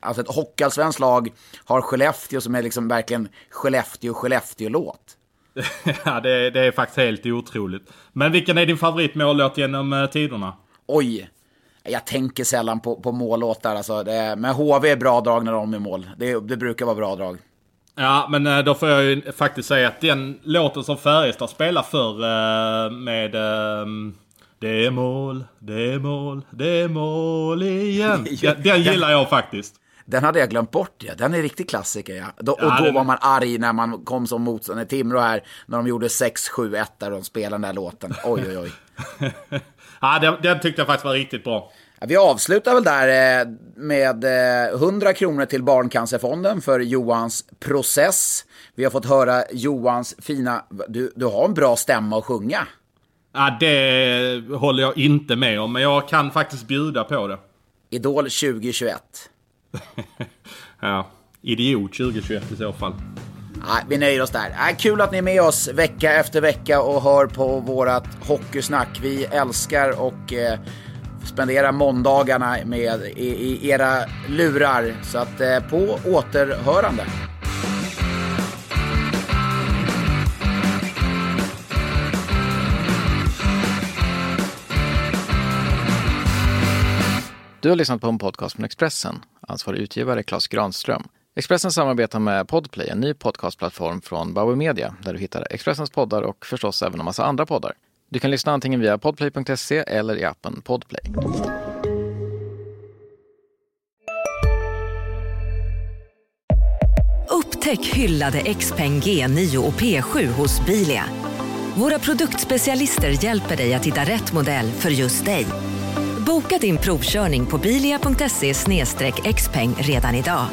Alltså ett hockeyallsvenskt lag har Skellefteå som är liksom verkligen Skellefteå-Skellefteå-låt. ja, det, det, är faktiskt helt otroligt. Men vilken är din favoritmållåt genom uh, tiderna? Oj. Jag tänker sällan på, på mållåtar. Alltså, det, men HV är bra drag när de är mål. Det, det brukar vara bra drag. Ja, men eh, då får jag ju faktiskt säga att den låten som Färjestad spelar för eh, med ehm, Det är mål, det är mål, det är mål igen. Den, den gillar jag faktiskt. Den hade jag glömt bort, ja. Den är riktig klassiker, ja. Då, ja och då den... var man arg när man kom som motståndare. Timrå här, när de gjorde 6-7-1 där de spelade den där låten. Oj, oj, oj. ja, den, den tyckte jag faktiskt var riktigt bra. Vi avslutar väl där eh, med 100 eh, kronor till Barncancerfonden för Johans process. Vi har fått höra Johans fina... Du, du har en bra stämma att sjunga. Ja, det håller jag inte med om, men jag kan faktiskt bjuda på det. Idol 2021. ja, idiot 2021 i så fall. Nej, vi nöjer oss där. Äh, kul att ni är med oss vecka efter vecka och hör på vårat hockeysnack. Vi älskar och eh, spendera måndagarna med i, i, era lurar. Så att eh, på återhörande. Du har lyssnat på en podcast från Expressen. Ansvarig utgivare Klas Granström. Expressen samarbetar med Podplay, en ny podcastplattform från Bauer Media, där du hittar Expressens poddar och förstås även en massa andra poddar. Du kan lyssna antingen via podplay.se eller i appen Podplay. Upptäck hyllade XPeng G9 och P7 hos Bilia. Våra produktspecialister hjälper dig att hitta rätt modell för just dig. Boka din provkörning på bilia.se xpeng redan idag.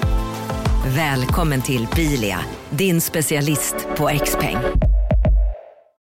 Välkommen till Bilia, din specialist på X-peng.